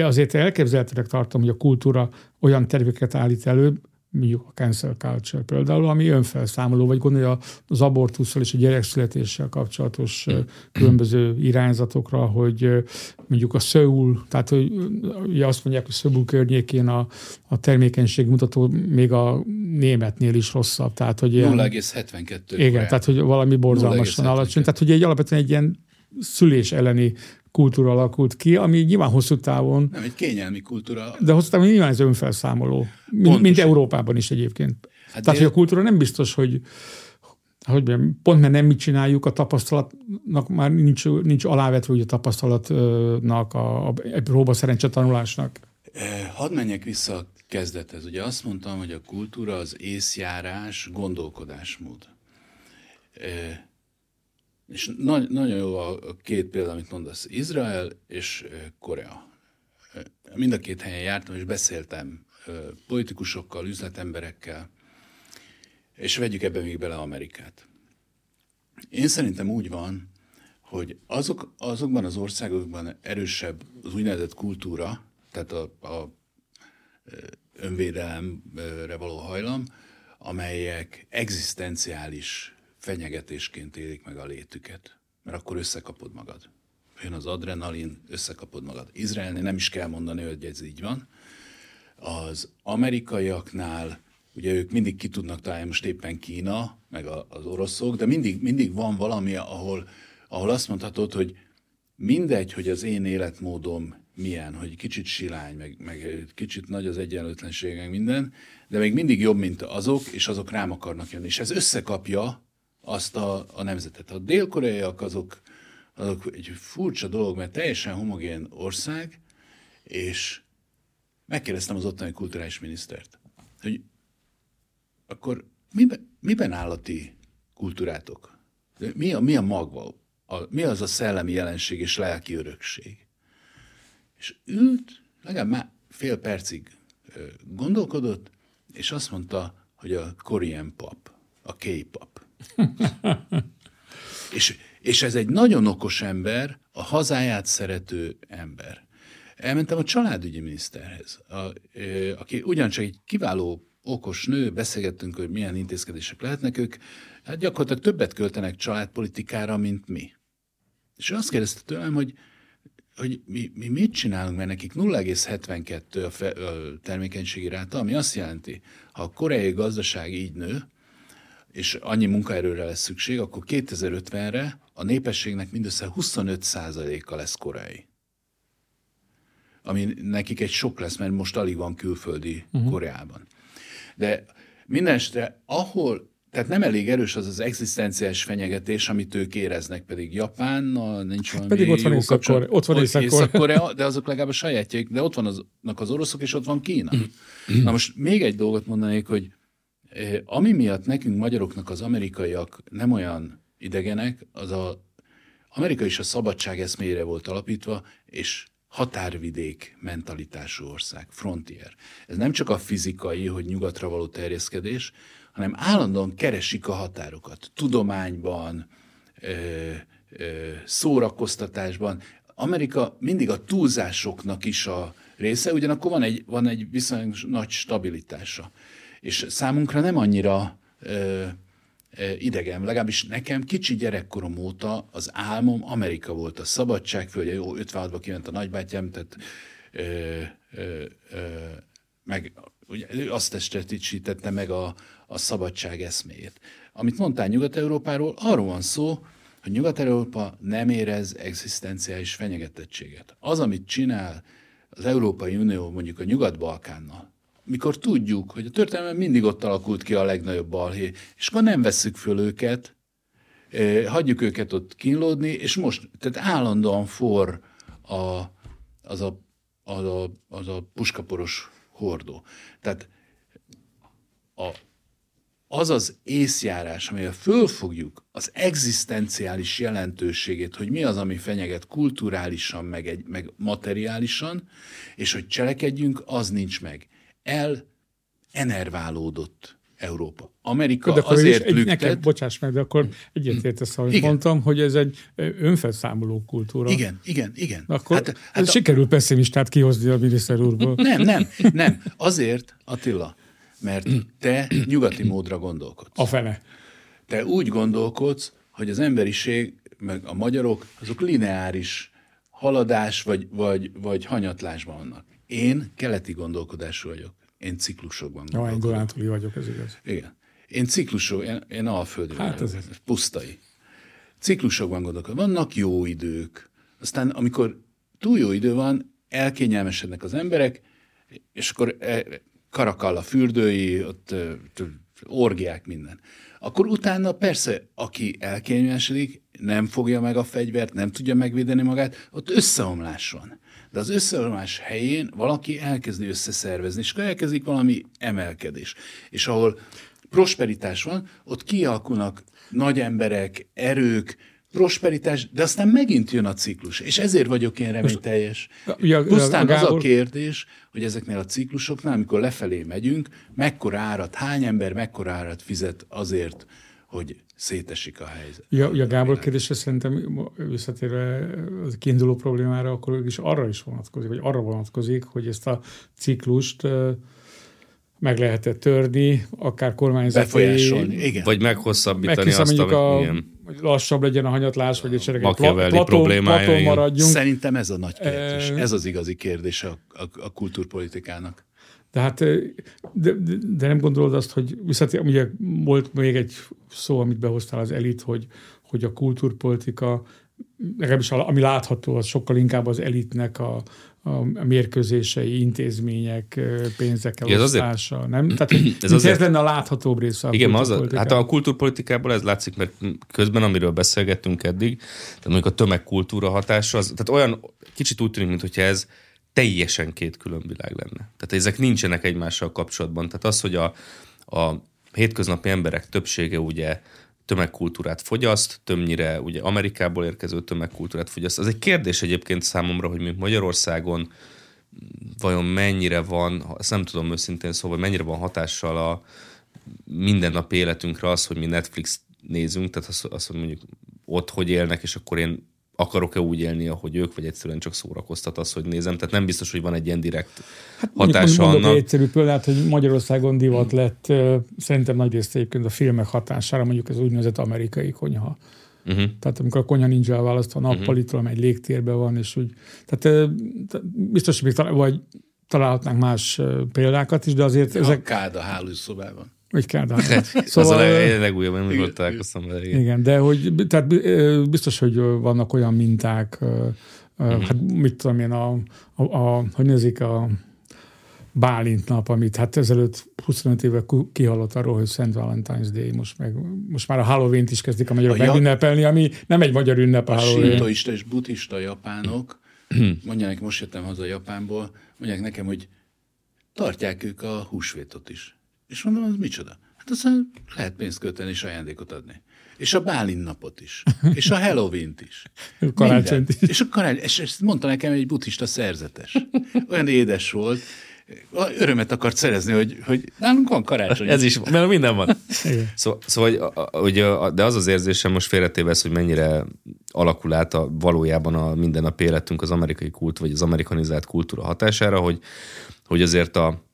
azért elképzelhetőnek tartom, hogy a kultúra olyan terveket állít elő, mondjuk a cancel culture például, ami önfelszámoló, vagy gondolja az abortussal és a gyerekszületéssel kapcsolatos különböző irányzatokra, hogy mondjuk a Szöul, tehát hogy ugye azt mondják, hogy Szöul környékén a, a termékenység mutató még a németnél is rosszabb. Tehát, hogy 0,72. Igen, tehát hogy valami borzalmasan alacsony. Tehát, hogy egy alapvetően egy ilyen szülés elleni kultúra alakult ki, ami nyilván hosszú távon... Nem, egy kényelmi kultúra. De hosszú távon nyilván ez önfelszámoló. Mint, mint Európában is egyébként. Hát Tehát, hogy a kultúra nem biztos, hogy hogy mondjam, pont mert nem mit csináljuk, a tapasztalatnak már nincs, nincs alávetve ugye a tapasztalatnak, a, a, a próba szerencse tanulásnak. Eh, hadd menjek vissza a kezdethez. Ugye azt mondtam, hogy a kultúra az észjárás, gondolkodásmód. És nagy, nagyon jó a két példa, amit mondasz. Izrael és Korea. Mind a két helyen jártam, és beszéltem politikusokkal, üzletemberekkel, és vegyük ebbe még bele Amerikát. Én szerintem úgy van, hogy azok, azokban az országokban erősebb az úgynevezett kultúra, tehát a, a önvédelemre való hajlam, amelyek egzisztenciális fenyegetésként élik meg a létüket, mert akkor összekapod magad. Jön az adrenalin, összekapod magad. Izraelnél nem is kell mondani, hogy ez így van. Az amerikaiaknál, ugye ők mindig ki tudnak találni, most éppen Kína, meg az oroszok, de mindig, mindig van valami, ahol, ahol azt mondhatod, hogy mindegy, hogy az én életmódom milyen, hogy kicsit silány, meg, meg kicsit nagy az egyenlőtlenség, meg minden, de még mindig jobb, mint azok, és azok rám akarnak jönni. És ez összekapja azt a, a nemzetet. A dél-koreaiak azok, azok egy furcsa dolog, mert teljesen homogén ország, és megkérdeztem az ottani kulturális minisztert, hogy akkor miben, miben áll kultúrátok? Mi a, mi a magva? A, mi az a szellemi jelenség és lelki örökség? És ült, legalább már fél percig gondolkodott, és azt mondta, hogy a Korean pop, a K-pop. és, és ez egy nagyon okos ember, a hazáját szerető ember. Elmentem a családügyi miniszterhez, a, aki ugyancsak egy kiváló okos nő, beszélgettünk, hogy milyen intézkedések lehetnek ők, hát gyakorlatilag többet költenek családpolitikára, mint mi. És azt kérdezte tőlem, hogy, hogy mi, mi mit csinálunk, mert nekik 0,72 a, fe, a termékenységi ráta, ami azt jelenti, ha a koreai gazdaság így nő, és annyi munkaerőre lesz szükség, akkor 2050-re a népességnek mindössze 25%-a lesz koreai. Ami nekik egy sok lesz, mert most alig van külföldi uh-huh. Koreában. De minden ahol tehát nem elég erős az az egzisztenciális fenyegetés, amit ők éreznek, pedig Japánnal nincs hát valami Pedig ott van észak ott van észak de azok legalább a sajátjaik, de ott vannak az oroszok, és ott van Kína. Na most még egy dolgot mondanék, hogy ami miatt nekünk magyaroknak az amerikaiak nem olyan idegenek, az a Amerika is a szabadság eszméjére volt alapítva, és határvidék mentalitású ország, frontier. Ez nem csak a fizikai, hogy nyugatra való terjeszkedés, hanem állandóan keresik a határokat. Tudományban, ö, ö, szórakoztatásban. Amerika mindig a túlzásoknak is a része, ugyanakkor van egy, van egy viszonylag nagy stabilitása. És számunkra nem annyira ö, idegen, legalábbis nekem kicsi gyerekkorom óta az álmom Amerika volt, a szabadságföldje, jó, 56-ban kiment a nagybátyám, tehát ö, ö, ö, meg ugye, ő azt testesítette meg a, a szabadság eszméjét. Amit mondtál Nyugat-Európáról, arról van szó, hogy Nyugat-Európa nem érez egzisztenciális fenyegetettséget. Az, amit csinál az Európai Unió mondjuk a Nyugat-Balkánnal, mikor tudjuk, hogy a történelem mindig ott alakult ki a legnagyobb balhé, és akkor nem vesszük föl őket, eh, hagyjuk őket ott kínlódni, és most, tehát állandóan for a, az, a, az, a, az a puskaporos hordó. Tehát a, az az észjárás, amelyel fölfogjuk az egzisztenciális jelentőségét, hogy mi az, ami fenyeget kulturálisan, meg, egy, meg materiálisan, és hogy cselekedjünk, az nincs meg el enerválódott Európa. Amerika de azért egy, lüktet... Nekem, bocsáss meg, de akkor egyetértesz, ahogy igen. mondtam, hogy ez egy önfelszámoló kultúra. Igen, igen, igen. Akkor hát, hát a... sikerül pessimistát kihozni a miniszter úrból. Nem, nem, nem. Azért, Attila, mert te nyugati módra gondolkodsz. A fene. Te úgy gondolkodsz, hogy az emberiség, meg a magyarok, azok lineáris haladás vagy, vagy, vagy hanyatlásban vannak. Én keleti gondolkodású vagyok. Én ciklusokban gondolkodom. Jó, én Dunántúli vagyok, ez igaz. Igen. Én ciklusok, én, én alföldi hát vagyok. Ez pusztai. Ciklusokban gondolkodom. Vannak jó idők. Aztán amikor túl jó idő van, elkényelmesednek az emberek, és akkor e, karakall a fürdői, ott orgiák, minden. Akkor utána persze, aki elkényelmesedik, nem fogja meg a fegyvert, nem tudja megvédeni magát, ott összeomlás van. De az összeomlás helyén valaki elkezdi összeszervezni, és elkezdik valami emelkedés. És ahol prosperitás van, ott kialakulnak nagy emberek, erők, prosperitás, de aztán megint jön a ciklus, és ezért vagyok én reményteljes. Pusztán az a kérdés, hogy ezeknél a ciklusoknál, amikor lefelé megyünk, mekkora árat, hány ember mekkora árat fizet azért, hogy szétesik a helyzet. Ja, a Gábor kérdése szerintem visszatérve az kiinduló problémára, akkor is arra is vonatkozik, vagy arra vonatkozik, hogy ezt a ciklust meg lehetett törni, akár kormányzati... Befolyásolni, igen. Vagy meghosszabbítani azt, amit, a, igen. hogy lassabb legyen a hanyatlás, vagy egy plató, plató maradjunk. Szerintem ez a nagy kérdés. Ez az igazi kérdés a, a, a kultúrpolitikának. De hát, de, de nem gondolod azt, hogy visszatér, ugye volt még egy szó, amit behoztál az elit, hogy, hogy a kultúrpolitika legalábbis ami látható, az sokkal inkább az elitnek a, a mérkőzései, intézmények, pénzek elosztása, azért, nem? Tehát ez, azért, ez lenne a láthatóbb része a Igen, az a, hát a kultúrpolitikából ez látszik, mert közben, amiről beszélgettünk eddig, tehát mondjuk a tömegkultúra hatása, az, tehát olyan kicsit úgy tűnik, mintha ez teljesen két külön világ lenne. Tehát ezek nincsenek egymással kapcsolatban. Tehát az, hogy a, a hétköznapi emberek többsége ugye tömegkultúrát fogyaszt, többnyire ugye Amerikából érkező tömegkultúrát fogyaszt. Az egy kérdés egyébként számomra, hogy mi Magyarországon vajon mennyire van, ezt nem tudom őszintén szóval, mennyire van hatással a mindennapi életünkre az, hogy mi Netflix nézünk, tehát az, az hogy mondjuk ott hogy élnek, és akkor én akarok-e úgy élni, ahogy ők, vagy egyszerűen csak szórakoztat az, hogy nézem. Tehát nem biztos, hogy van egy ilyen direkt hát hatása annak. Egy egyszerű példát, hogy Magyarországon divat lett, szerintem nagy részt egyébként a filmek hatására, mondjuk ez úgynevezett amerikai konyha. Uh-huh. Tehát amikor a konyha nincs elválasztva, nappalitól, uh-huh. egy légtérben van, és úgy. Tehát biztos, hogy még talál, vagy találhatnánk más példákat is, de azért ja, ezek... Kád a hálószobában. Vagy Kádár. szóval, az a leg, legújabb, amikor találkoztam vele. Igen. igen, de hogy tehát biztos, hogy vannak olyan minták, uh-huh. hát mit tudom én, a, a, a hogy nézik a Bálint nap, amit hát ezelőtt 25 éve kihalott arról, hogy Szent Valentine's Day, most, meg, most már a Halloween-t is kezdik a magyarok a megünnepelni, ami nem egy magyar ünnep a, a Halloween. A és buddhista japánok, mondják, most jöttem haza Japánból, mondják nekem, hogy tartják ők a húsvétot is. És mondom, az micsoda? Hát aztán lehet pénzt költeni és ajándékot adni. És a Bálint napot is. És a Halloween-t is. Karácsonyt is. És, a karácsony, és ezt mondta nekem egy buddhista szerzetes. Olyan édes volt. Örömet akart szerezni, hogy, hogy nálunk van karácsony. Ez is, mert minden van. Szóval, szóval hogy, de az az érzésem most félretévesz, hogy mennyire alakul át a, valójában a mindennapi életünk az amerikai kult, vagy az amerikanizált kultúra hatására, hogy, hogy azért a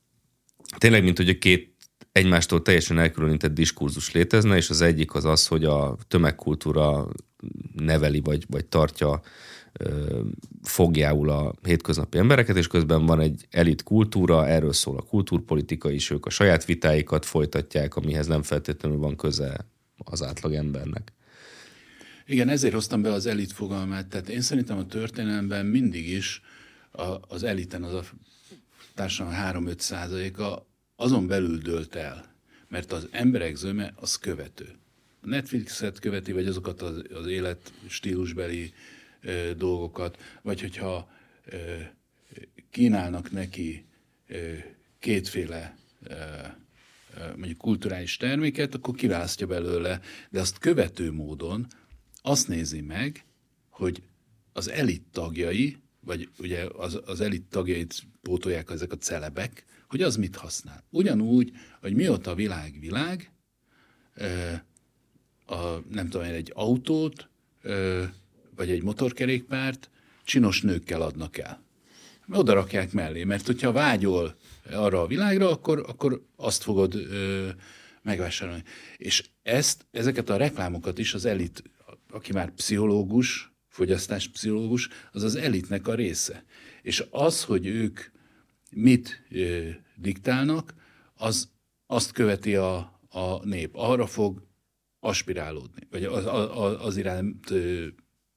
tényleg, mint hogy a két egymástól teljesen elkülönített diskurzus létezne, és az egyik az az, hogy a tömegkultúra neveli vagy, vagy tartja fogjául a hétköznapi embereket, és közben van egy elit kultúra, erről szól a kultúrpolitika is, ők a saját vitáikat folytatják, amihez nem feltétlenül van köze az átlag embernek. Igen, ezért hoztam be az elit fogalmát. Tehát én szerintem a történelemben mindig is a, az eliten, az a társadalom 3-5 százaléka azon belül dőlt el, mert az emberek zöme az követő. A Netflixet követi, vagy azokat az, az élet stílusbeli ö, dolgokat, vagy hogyha ö, kínálnak neki ö, kétféle ö, mondjuk kulturális terméket, akkor kiválasztja belőle, de azt követő módon azt nézi meg, hogy az elit tagjai, vagy ugye az, az elit tagjait pótolják ezek a celebek, hogy az mit használ. Ugyanúgy, hogy mióta a világ világ, a, nem tudom egy autót, vagy egy motorkerékpárt csinos nőkkel adnak el. Oda rakják mellé, mert hogyha vágyol arra a világra, akkor, akkor azt fogod ö, megvásárolni. És ezt, ezeket a reklámokat is az elit, aki már pszichológus, fogyasztáspszichológus, az az elitnek a része. És az, hogy ők mit diktálnak, az azt követi a, a nép. Arra fog aspirálódni, vagy az, az, az iránt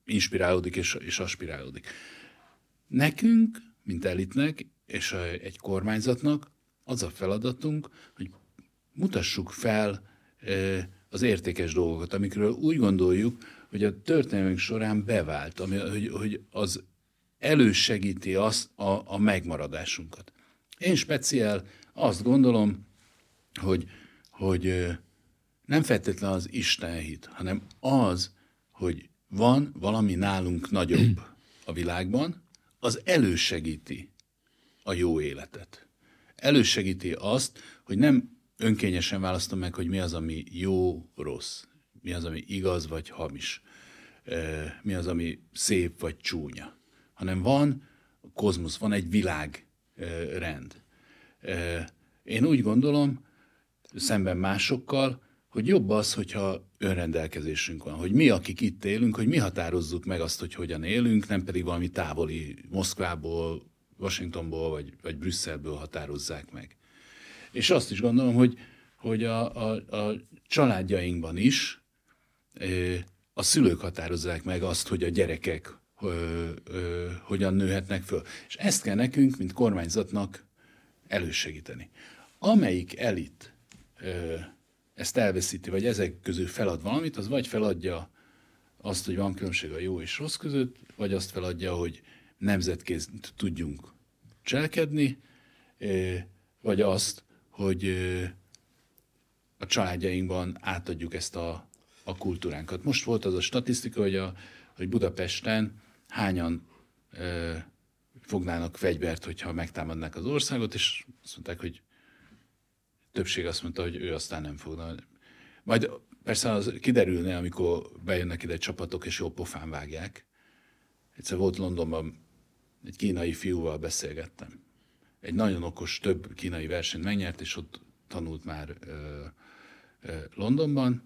inspirálódik és, és aspirálódik. Nekünk, mint elitnek, és egy kormányzatnak az a feladatunk, hogy mutassuk fel az értékes dolgokat, amikről úgy gondoljuk, hogy a történelmünk során bevált, ami, hogy, hogy az elősegíti azt a, a megmaradásunkat. Én speciál azt gondolom, hogy, hogy nem feltétlenül az Isten hit, hanem az, hogy van valami nálunk nagyobb a világban, az elősegíti a jó életet. Elősegíti azt, hogy nem önkényesen választom meg, hogy mi az, ami jó, rossz, mi az, ami igaz vagy hamis, mi az, ami szép vagy csúnya, hanem van a kozmosz, van egy világrend. Én úgy gondolom, szemben másokkal, hogy jobb az, hogyha önrendelkezésünk van, hogy mi, akik itt élünk, hogy mi határozzuk meg azt, hogy hogyan élünk, nem pedig valami távoli Moszkvából, Washingtonból vagy, vagy Brüsszelből határozzák meg. És azt is gondolom, hogy, hogy a, a, a családjainkban is a szülők határozzák meg azt, hogy a gyerekek hogyan nőhetnek föl. És ezt kell nekünk, mint kormányzatnak elősegíteni. Amelyik elit ezt elveszíti, vagy ezek közül felad valamit, az vagy feladja azt, hogy van különbség a jó és rossz között, vagy azt feladja, hogy nemzetkéz tudjunk cselekedni, vagy azt, hogy a családjainkban átadjuk ezt a, a kultúránkat. Most volt az a statisztika, hogy, a, hogy Budapesten hányan ö, fognának fegyvert, hogyha megtámadnák az országot, és azt mondták, hogy többség azt mondta, hogy ő aztán nem fogna. Majd persze az kiderülne, amikor bejönnek ide csapatok, és jó pofán vágják. Egyszer volt Londonban, egy kínai fiúval beszélgettem. Egy nagyon okos, több kínai versenyt megnyert, és ott tanult már ö, ö, Londonban,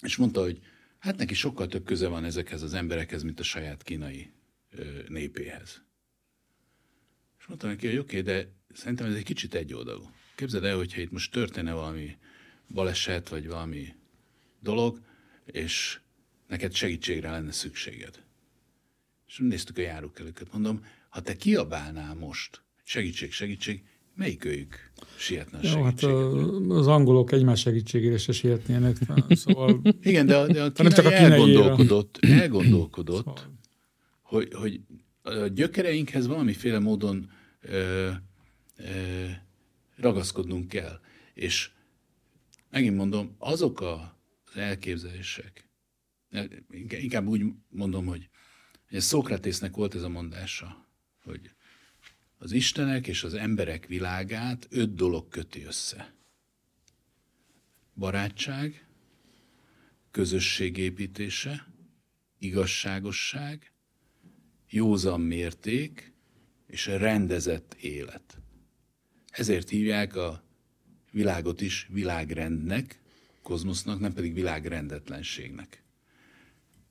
és mondta, hogy hát neki sokkal több köze van ezekhez az emberekhez, mint a saját kínai népéhez. És mondta neki, hogy oké, okay, de szerintem ez egy kicsit egyoldalú. Képzeld el, hogyha itt most történne valami baleset, vagy valami dolog, és neked segítségre lenne szükséged. És néztük a járókelőket, mondom, ha te kiabálnál most, segítség, segítség, melyik őjük sietne Jó, hát az angolok egymás segítségére se sietnének. Szóval... Igen, de a, de a kínai, csak a kínai elgondolkodott, elgondolkodott szóval. hogy, hogy a gyökereinkhez valamiféle módon ö, ö, ragaszkodnunk kell. És megint mondom, azok az elképzelések, inkább úgy mondom, hogy Szókratésznek volt ez a mondása, hogy az Istenek és az emberek világát öt dolog köti össze. Barátság, közösségépítése, igazságosság, józan mérték és rendezett élet. Ezért hívják a világot is világrendnek, kozmosznak, nem pedig világrendetlenségnek.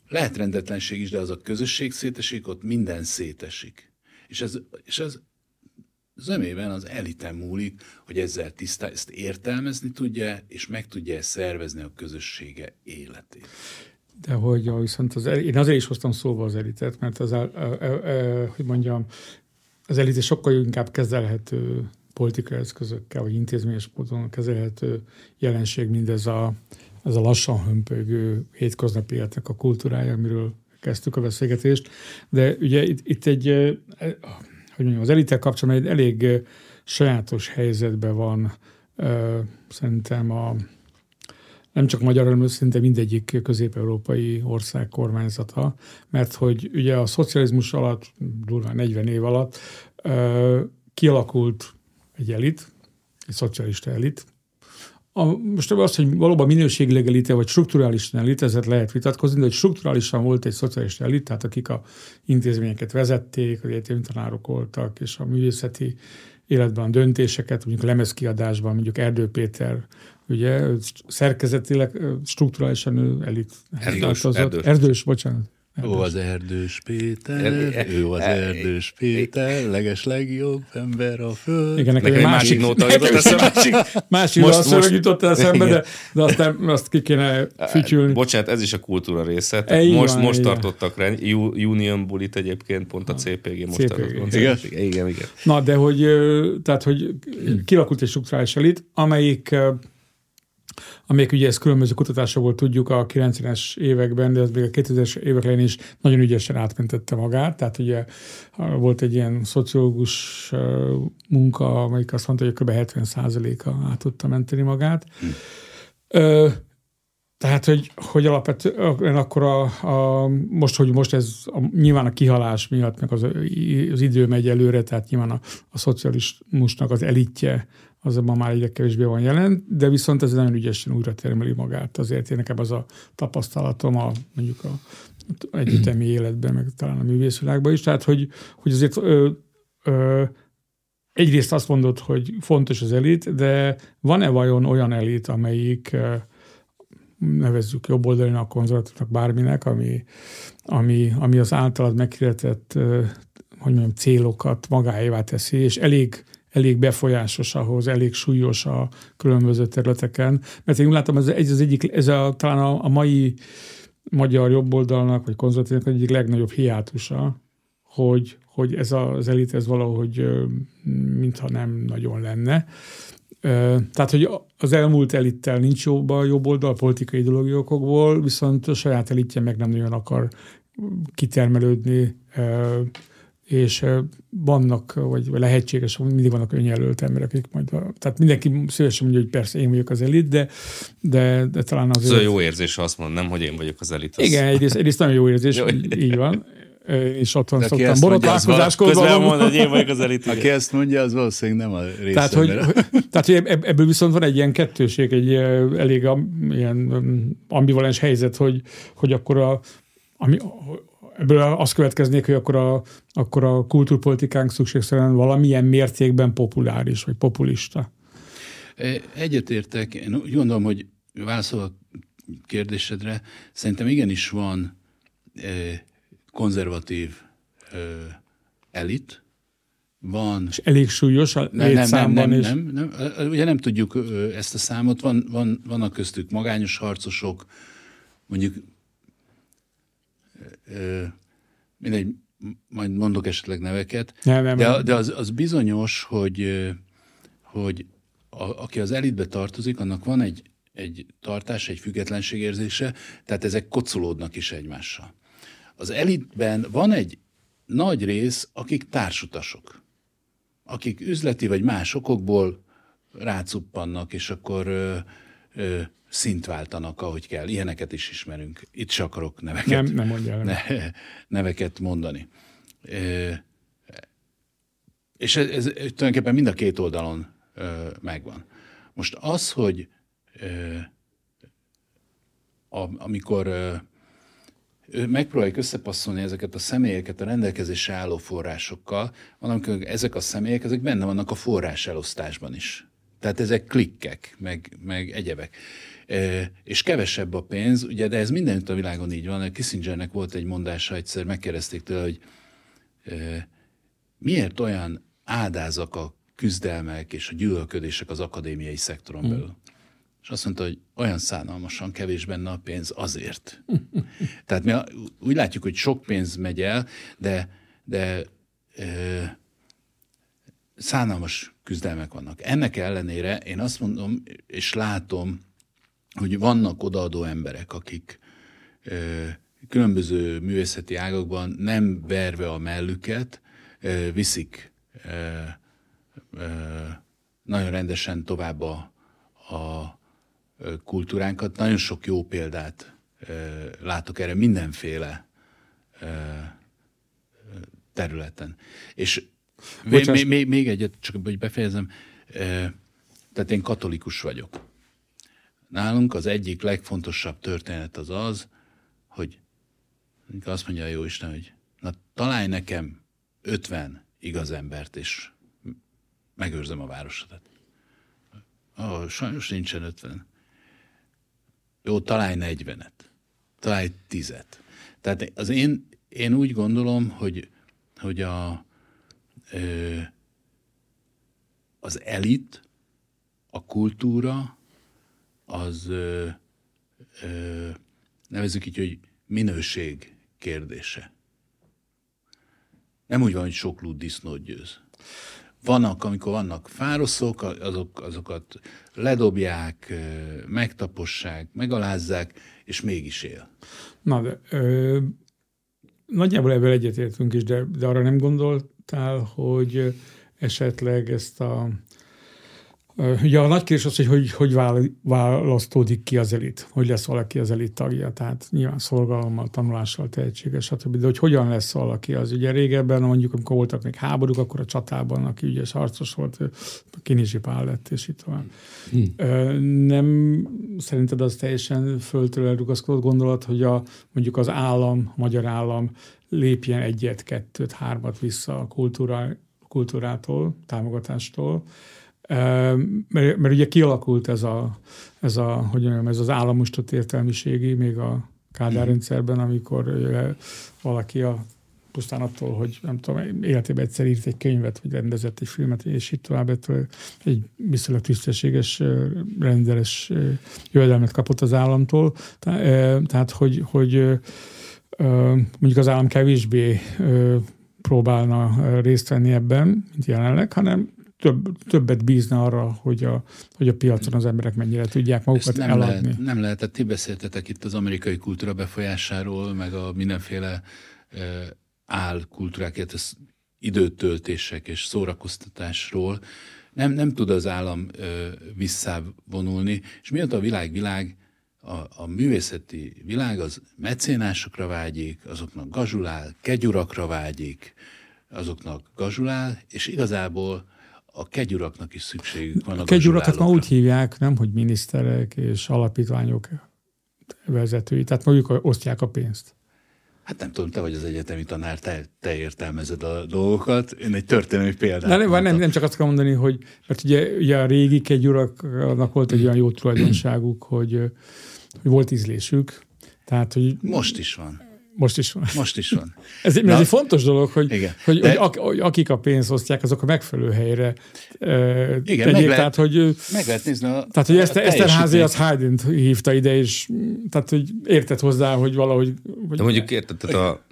Lehet rendetlenség is, de az a közösség szétesik, ott minden szétesik. És ez, és ez zömében az elitem múlik, hogy ezzel tisztá, ezt értelmezni tudja, és meg tudja szervezni a közössége életét. De hogy viszont az, én azért is hoztam szóba az elitet, mert az, a, a, a, a, hogy mondjam, az elit sokkal inkább kezelhető politikai eszközökkel, vagy intézményes módon kezelhető jelenség, mindez a, ez a lassan hömpögő hétköznapi életnek a kultúrája, amiről kezdtük a beszélgetést. De ugye itt, itt egy, hogy mondjam, az elitek kapcsolatban egy elég sajátos helyzetben van szerintem a, nem csak magyar, hanem szinte mindegyik közép-európai ország kormányzata, mert hogy ugye a szocializmus alatt, durván 40 év alatt kialakult egy elit, egy szocialista elit. A, most az, hogy valóban minőségileg elite, vagy strukturálisan elit, ezzel lehet vitatkozni, de hogy strukturálisan volt egy szocialista elit, tehát akik a intézményeket vezették, az egyetemi tanárok voltak, és a művészeti életben a döntéseket, mondjuk lemezkiadásban, mondjuk Erdő Péter, ugye szerkezetileg, strukturálisan ő elit. Erdős, erdős. erdős, bocsánat. Ő az Erdős Péter, ő az Erdős Péter, leges legjobb ember a föld. Igen, nekem egy másik nóta jutott eszembe. Másik, másik most, szöveg most, jutott eszembe, de, de azt, azt ki kéne fütyülni. Bocsánat, ez is a kultúra része. most, van, most tartottak rá, Union Bulit egyébként, pont a CPG most CPG. tartott. Igen? igen, igen. Na, de hogy, tehát, hogy kilakult egy struktúrális elit, amelyik amelyek ugye ezt különböző kutatásokból tudjuk a 90-es években, de az még a 2000-es évek elején is nagyon ügyesen átmentette magát. Tehát ugye volt egy ilyen szociológus munka, amelyik azt mondta, hogy kb. 70%-a át tudta menteni magát. Hm. Tehát, hogy, hogy alapvetően akkor a, a, most, hogy most ez a, nyilván a kihalás miatt, meg az, az idő megy előre, tehát nyilván a, a szocializmusnak az elitje az ma már egyre kevésbé van jelen, de viszont ez nagyon ügyesen újra termeli magát. Azért én nekem az a tapasztalatom a, mondjuk a egyetemi életben, meg talán a művészvilágban is, tehát hogy, hogy azért ö, ö, egyrészt azt mondod, hogy fontos az elit, de van-e vajon olyan elit, amelyik ö, nevezzük jobboldalinak, konzervatívnak, bárminek, ami, ami, ami az általad meghirdetett hogy mondjam, célokat magáévá teszi, és elég elég befolyásos ahhoz, elég súlyos a különböző területeken. Mert én úgy látom, ez, ez az egyik, ez a, talán a, a mai magyar jobboldalnak, vagy konzervatívnak egyik legnagyobb hiátusa, hogy, hogy ez az elit, ez valahogy mintha nem nagyon lenne. Tehát, hogy az elmúlt elittel nincs jobb a jobb oldal politikai ideológiai okokból, viszont a saját elitje meg nem nagyon akar kitermelődni, és vannak, vagy lehetséges, mindig vannak önjelölt emberek, akik majd, tehát mindenki szívesen mondja, hogy persze én vagyok az elit, de, de, de talán azért... Ez a jó érzés, ha azt mondom, nem, hogy én vagyok az elit. Az... Igen, egyrészt, egyrészt nagyon jó érzés, jó. így van és otthon De szoktam borotválkozáskor. Közben mondod, hogy én vagyok az elit. Aki ezt mondja, az valószínűleg nem a része. Tehát, hogy, tehát, hogy ebből viszont van egy ilyen kettőség, egy elég ilyen ambivalens helyzet, hogy, hogy akkor a, ami, ebből az következnék, hogy akkor a, akkor a kultúrpolitikánk szükségszerűen valamilyen mértékben populáris, vagy populista. Egyetértek. Én úgy gondolom, hogy válaszol a kérdésedre, szerintem igenis van konzervatív elit, van... És elég súlyos a nem, nem, nem, nem, is. nem, nem, nem, ugye nem tudjuk ezt a számot, van, van, vannak köztük magányos harcosok, mondjuk mindegy, majd mondok esetleg neveket, nem, nem, de, de az, az bizonyos, hogy, hogy a, aki az elitbe tartozik, annak van egy, egy tartás, egy függetlenségérzése, tehát ezek kocolódnak is egymással. Az elitben van egy nagy rész, akik társutasok, akik üzleti vagy más okokból rácuppannak, és akkor ö, ö, szint váltanak, ahogy kell. Ilyeneket is ismerünk. Itt se akarok neveket, nem, nem mondja ne, neveket mondani. Ö, és ez, ez tulajdonképpen mind a két oldalon ö, megvan. Most az, hogy ö, a, amikor ö, megpróbáljuk összepasszolni ezeket a személyeket a rendelkezésre álló forrásokkal, valamikor ezek a személyek, ezek benne vannak a forrás elosztásban is. Tehát ezek klikkek, meg, meg egyebek. És kevesebb a pénz, ugye, de ez mindenütt a világon így van. Kissingernek volt egy mondása, egyszer megkérdezték tőle, hogy miért olyan áldázak a küzdelmek és a gyűlölködések az akadémiai szektoron belül. Mm. És azt mondta, hogy olyan szánalmasan kevés benne a pénz azért. Tehát mi úgy látjuk, hogy sok pénz megy el, de, de ö, szánalmas küzdelmek vannak. Ennek ellenére én azt mondom, és látom, hogy vannak odaadó emberek, akik különböző művészeti ágakban nem verve a mellüket, viszik nagyon rendesen tovább a, a kultúránkat. Nagyon sok jó példát látok erre mindenféle területen. És még, még, még egyet, csak hogy befejezem, tehát én katolikus vagyok. Nálunk az egyik legfontosabb történet az az, hogy azt mondja a Jóisten, hogy na találj nekem 50 igaz embert, és megőrzöm a városodat. Oh, sajnos nincsen 50. Jó, találj 40-et, találj 10-et. Tehát az én, én úgy gondolom, hogy, hogy a, ö, az elit, a kultúra, az ö, ö, nevezzük így, hogy minőség kérdése. Nem úgy van, hogy sok lúd disznót győz. Vannak, amikor vannak fároszok, azok, azokat ledobják, megtapossák, megalázzák, és mégis él. Na, de ö, nagyjából ebből egyetértünk is, de, de arra nem gondoltál, hogy esetleg ezt a Ugye a nagy kérdés az, hogy hogy, hogy választódik ki az elit, hogy lesz valaki az elit tagja, tehát nyilván szolgalommal, tanulással, tehetséges, stb. De hogy hogyan lesz valaki az? Ugye régebben, mondjuk amikor voltak még háborúk, akkor a csatában, aki ügyes harcos volt, Kinizsi Pál lett, és itt van. Hmm. Nem szerinted az teljesen föltől elrugaszkodott gondolat, hogy a, mondjuk az állam, a magyar állam lépjen egyet, kettőt, hármat vissza a kultúrá, kultúrától, támogatástól, mert, mert ugye kialakult ez, a, ez, a, hogy mondjam, ez az államostott értelmiségi, még a Kádár rendszerben, amikor valaki a pusztán attól, hogy nem tudom, életében egyszer írt egy könyvet, vagy rendezett egy filmet, és itt tovább ettől egy viszonylag tisztességes, rendeles jövedelmet kapott az államtól. Tehát, hogy, hogy mondjuk az állam kevésbé próbálna részt venni ebben, mint jelenleg, hanem több, többet bízna arra, hogy a, hogy a piacon az emberek mennyire tudják magukat nem eladni. Lehet, nem lehet, tehát ti beszéltetek itt az amerikai kultúra befolyásáról, meg a mindenféle e, álkultúrákért, az időtöltések és szórakoztatásról. Nem, nem tud az állam e, visszavonulni, és miatt a világ világ, a, a művészeti világ az mecénásokra vágyik, azoknak gazsulál, kegyurakra vágyik, azoknak gazsulál, és igazából a kegyuraknak is szükségük van. A, a kegyurakat ma úgy hívják, nem, hogy miniszterek és alapítványok vezetői, tehát mondjuk osztják a pénzt. Hát nem tudom, te vagy az egyetemi tanár, te, te értelmezed a dolgokat. Én egy történelmi példát nem, nem, nem, nem csak azt kell mondani, hogy mert ugye, ugye a régi kegyuraknak volt egy olyan jó tulajdonságuk, hogy, hogy volt ízlésük. Tehát, hogy Most is van. Most is van. Most is van. ez, ez egy fontos dolog, hogy, Igen. hogy, De... hogy, hogy akik a pénzt osztják, azok a megfelelő helyre Igen, tegyék, meg lehet, tehát, hogy, meg lehet nézni a Tehát, hogy Eszter, Eszterházi az haydn hívta ide, és tehát, hogy értett hozzá, hogy valahogy... Hogy De mondjuk érted, tehát a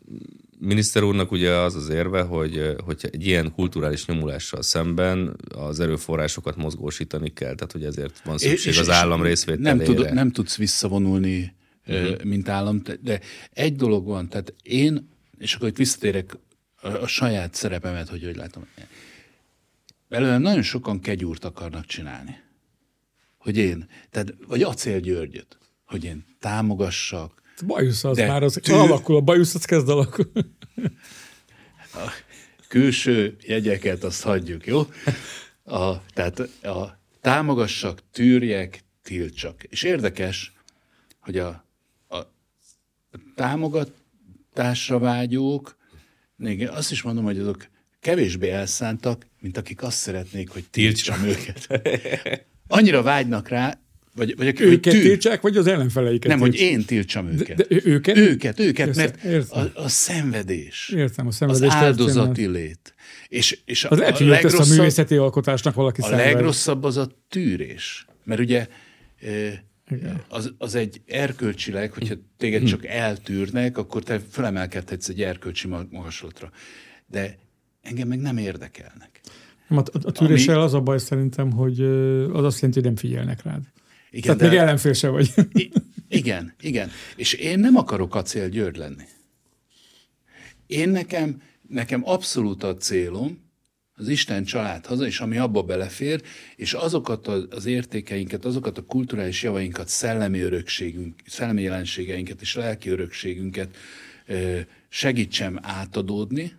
miniszter úrnak ugye az az érve, hogy, hogy egy ilyen kulturális nyomulással szemben az erőforrásokat mozgósítani kell, tehát hogy ezért van szükség és, az állam részvételére. Nem, tud, nem tudsz visszavonulni uh-huh. mint állam. De egy dolog van, tehát én, és akkor itt visszatérek a, a saját szerepemet, hogy hogy látom. Belőle nagyon sokan kegyúrt akarnak csinálni. Hogy én, tehát, vagy Acél Györgyöt, hogy én támogassak. Bajusz az már, az tű... alakul, a bajusz az kezd alakul. A külső jegyeket azt hagyjuk, jó? A, tehát a támogassak, tűrjek, tiltsak. És érdekes, hogy a támogatásra vágyók, igen, azt is mondom, hogy azok kevésbé elszántak, mint akik azt szeretnék, hogy tiltsam őket. Annyira vágynak rá, vagy, vagy őket hogy tű... tiltsák, vagy az ellenfeleiket Nem, tiltsák. hogy én tiltsam őket. De, de őket? Őket, őket, értem, mert értem. A, a szenvedés. Értem, a szenvedés. Az áldozati lét. És, és az a, a, legrosszabb, a művészeti alkotásnak valaki A szenved. legrosszabb az a tűrés. Mert ugye az, az egy erkölcsileg, hogyha téged csak eltűrnek, akkor te felemelkedhetsz egy erkölcsi magaslatra. De engem meg nem érdekelnek. A, a, a tűréssel Ami... az a baj szerintem, hogy az azt jelenti, hogy nem figyelnek rád. Igen, Tehát de... még ellenfél se vagy. I- igen, igen. És én nem akarok acél György lenni. Én nekem, nekem abszolút a célom, az Isten család haza, és ami abba belefér, és azokat az értékeinket, azokat a kulturális javainkat, szellemi örökségünk, szellemi jelenségeinket és lelki örökségünket segítsem átadódni,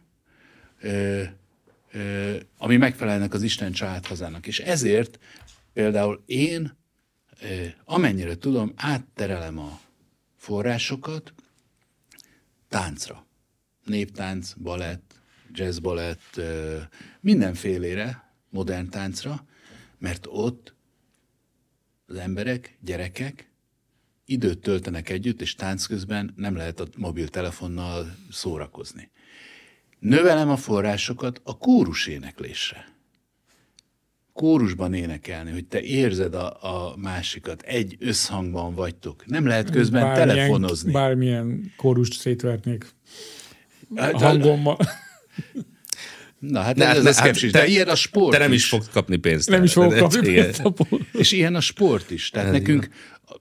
ami megfelelnek az Isten család hazának. És ezért például én, amennyire tudom, átterelem a forrásokat táncra. Néptánc, balett, jazzbalett, mindenfélére, modern táncra, mert ott az emberek, gyerekek időt töltenek együtt, és tánc közben nem lehet a mobiltelefonnal szórakozni. Növelem a forrásokat a kórus éneklésre. Kórusban énekelni, hogy te érzed a, a másikat, egy összhangban vagytok. Nem lehet közben bármilyen, telefonozni. Bármilyen kórust szétvernék hát, a hangommal. Na hát, ne, ez ne, szkepsis, hát, de ilyen a sport Te nem is, is fogsz kapni pénzt. Nem is fogok kapni pénzt. És ilyen a sport is. Tehát ez nekünk,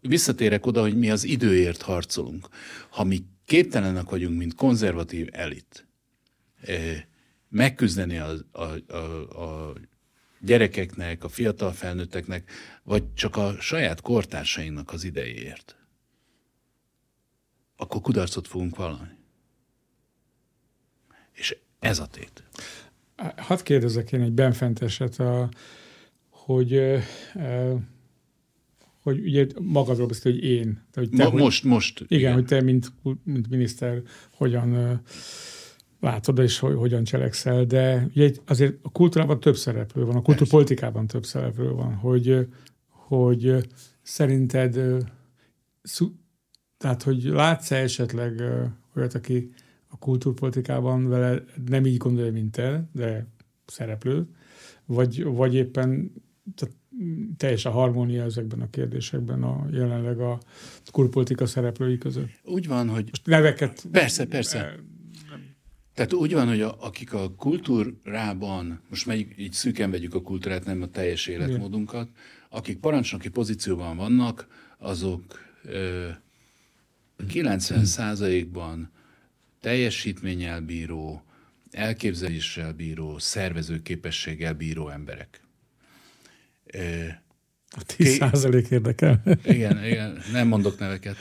visszatérek oda, hogy mi az időért harcolunk. Ha mi képtelenek vagyunk, mint konzervatív elit, eh, megküzdeni a, a, a, a gyerekeknek, a fiatal felnőtteknek, vagy csak a saját kortársainknak az idejéért, akkor kudarcot fogunk vallani. És ez a tét. Hadd kérdezek én egy benfenteset, a, hogy, hogy ugye magadról beszél, hogy én. Hogy te, Ma, most, most. Igen, igen, hogy te, mint, mint miniszter, hogyan látod, és hogy, hogyan cselekszel, de ugye azért a kultúrában több szereplő van, a kultúrpolitikában több szereplő van, hogy, hogy szerinted, tehát hogy látsz -e esetleg olyat, aki a kultúrpolitikában vele nem így gondolja, mint te, de szereplő, vagy, vagy éppen tehát teljes a harmónia ezekben a kérdésekben a jelenleg a kultúrpolitika szereplői között. Úgy van, hogy... Most neveket... Persze, persze. Tehát úgy van, hogy a, akik a kultúrában, most melyik, így szűken vegyük a kultúrát, nem a teljes életmódunkat, akik parancsnoki pozícióban vannak, azok ö, 90%-ban teljesítménnyel bíró, elképzeléssel bíró, szervezőképességgel bíró emberek. A 10 százalék érdekel. Igen, igen, nem mondok neveket.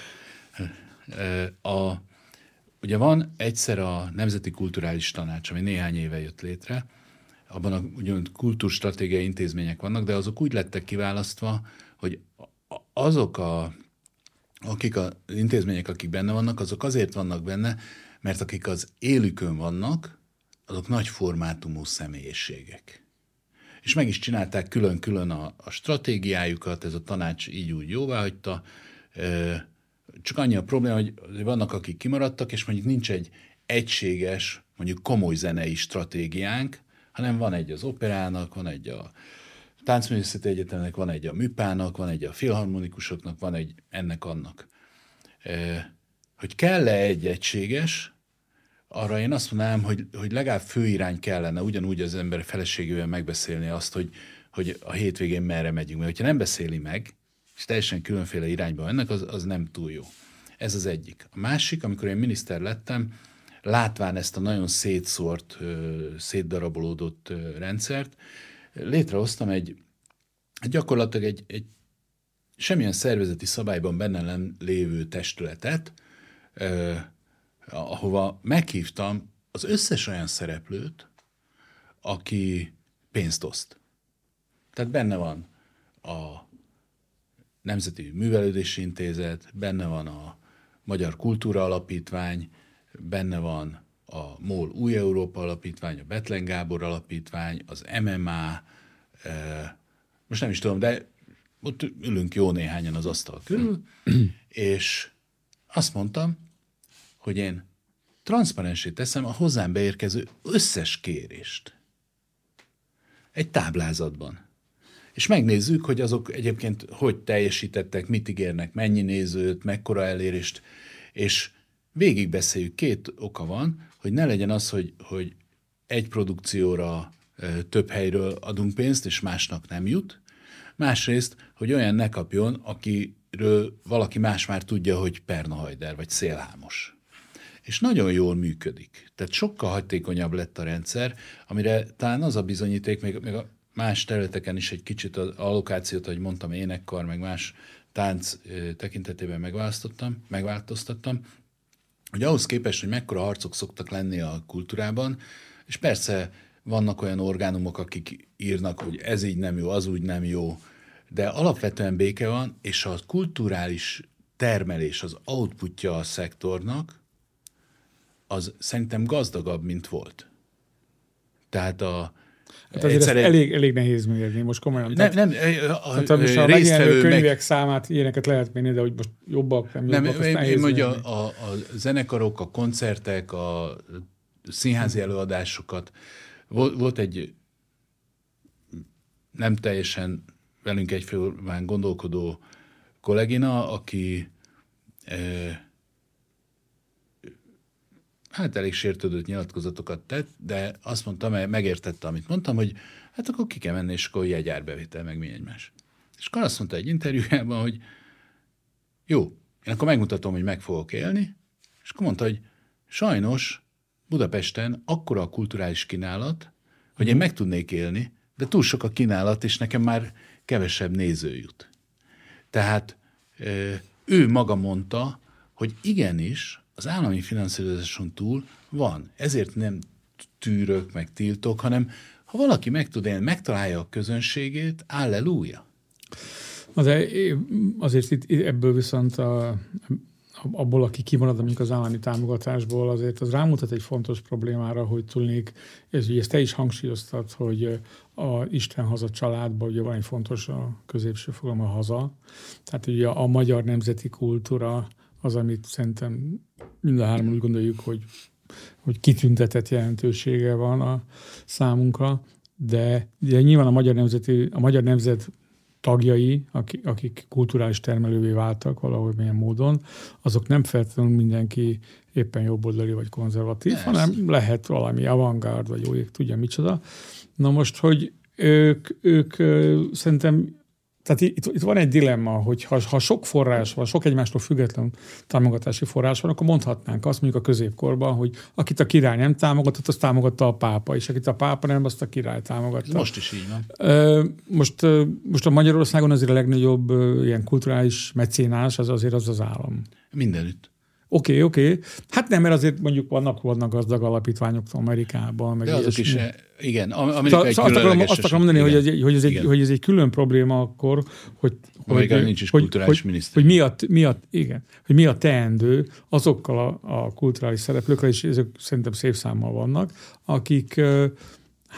A, ugye van egyszer a Nemzeti Kulturális Tanács, ami néhány éve jött létre, abban a ugyan kultúrstratégiai intézmények vannak, de azok úgy lettek kiválasztva, hogy azok a, akik az intézmények, akik benne vannak, azok azért vannak benne, mert akik az élükön vannak, azok nagy formátumú személyiségek. És meg is csinálták külön-külön a, a stratégiájukat, ez a tanács így úgy jóvá hagyta. Csak annyi a probléma, hogy vannak, akik kimaradtak, és mondjuk nincs egy egységes, mondjuk komoly zenei stratégiánk, hanem van egy az operának, van egy a táncművészeti egyetemnek, van egy a műpának, van egy a filharmonikusoknak, van egy ennek-annak. Hogy kell-e egy egységes, arra én azt mondanám, hogy, hogy legalább főirány kellene ugyanúgy az ember feleségével megbeszélni azt, hogy, hogy a hétvégén merre megyünk. Mert hogyha nem beszéli meg, és teljesen különféle irányba mennek, az, az nem túl jó. Ez az egyik. A másik, amikor én miniszter lettem, látván ezt a nagyon szétszórt, szétdarabolódott rendszert, létrehoztam egy, gyakorlatilag egy, egy semmilyen szervezeti szabályban benne lévő testületet, ahova meghívtam az összes olyan szereplőt, aki pénzt oszt. Tehát benne van a Nemzeti Művelődési Intézet, benne van a Magyar Kultúra Alapítvány, benne van a MOL Új Európa Alapítvány, a Betlen Gábor Alapítvány, az MMA, eh, most nem is tudom, de ott ülünk jó néhányan az asztal körül, és azt mondtam, hogy én transzparensé teszem a hozzám beérkező összes kérést. Egy táblázatban. És megnézzük, hogy azok egyébként hogy teljesítettek, mit ígérnek, mennyi nézőt, mekkora elérést, és végigbeszéljük. Két oka van, hogy ne legyen az, hogy, hogy egy produkcióra több helyről adunk pénzt, és másnak nem jut. Másrészt, hogy olyan ne kapjon, akiről valaki más már tudja, hogy Pernahajder vagy Szélhámos és nagyon jól működik. Tehát sokkal hatékonyabb lett a rendszer, amire talán az a bizonyíték, még, még a más területeken is egy kicsit az allokációt, ahogy mondtam, énekkar, meg más tánc tekintetében megválasztottam, megváltoztattam, hogy ahhoz képest, hogy mekkora harcok szoktak lenni a kultúrában, és persze vannak olyan orgánumok, akik írnak, hogy ez így nem jó, az úgy nem jó, de alapvetően béke van, és a kulturális termelés, az outputja a szektornak, az szerintem gazdagabb, mint volt. Tehát a, Hát azért egyszer elég, elég nehéz mérni, most komolyan. Nem, nem, a, tehát a megjelenő könyvek meg... számát ilyeneket lehet mérni, de hogy most jobbak, nem jobbak, nem, én, a, a, a zenekarok, a koncertek, a színházi előadásokat. Volt, volt egy nem teljesen velünk egyfélben gondolkodó kollégina, aki eh, hát elég sértődött nyilatkozatokat tett, de azt mondta, mert megértette, amit mondtam, hogy hát akkor ki kell menni, és akkor jegyárbevétel, meg mi egymás. És akkor azt mondta egy interjújában, hogy jó, én akkor megmutatom, hogy meg fogok élni, és akkor mondta, hogy sajnos Budapesten akkora a kulturális kínálat, hogy én meg tudnék élni, de túl sok a kínálat, és nekem már kevesebb néző jut. Tehát ő maga mondta, hogy igenis az állami finanszírozáson túl van. Ezért nem tűrök, meg tiltok, hanem ha valaki meg tud élni, megtalálja a közönségét, alleluja. De azért itt, ebből viszont a, abból, aki kimarad mondjuk az állami támogatásból, azért az rámutat egy fontos problémára, hogy tudnék, ez, ezt te is hangsúlyoztad, hogy a Isten haza családban ugye van egy fontos a középső fogalom a haza. Tehát ugye a magyar nemzeti kultúra az, amit szerintem mind a hárman úgy gondoljuk, hogy hogy kitüntetett jelentősége van a számunkra, de, de nyilván a magyar, nemzeti, a magyar nemzet tagjai, akik, akik kulturális termelővé váltak valahogy milyen módon, azok nem feltétlenül mindenki éppen jobboldali vagy konzervatív, Persze. hanem lehet valami avantgárd, vagy jó tudja micsoda. Na most, hogy ők, ők szerintem tehát itt, itt van egy dilemma, hogy ha, ha sok forrás van, sok egymástól független támogatási forrás van, akkor mondhatnánk azt mondjuk a középkorban, hogy akit a király nem támogatott, azt támogatta a pápa, és akit a pápa nem, azt a király támogatta. Most is így van. Most, most a Magyarországon azért a legnagyobb ilyen kulturális mecénás az azért az az állam. Mindenütt. Oké, okay, oké. Okay. Hát nem, mert azért mondjuk vannak, vannak gazdag alapítványok Amerikában. Meg De azok is, igen, Amerika egy azt akarom, azt akarom mondani, hogy ez, hogy, ez egy, hogy ez egy külön probléma akkor, hogy, hogy, nincs is kulturális hogy, miniszter. Hogy, mi a, mi a, igen, hogy mi a teendő azokkal a, a kulturális szereplőkkel, és ezek szerintem szép számmal vannak, akik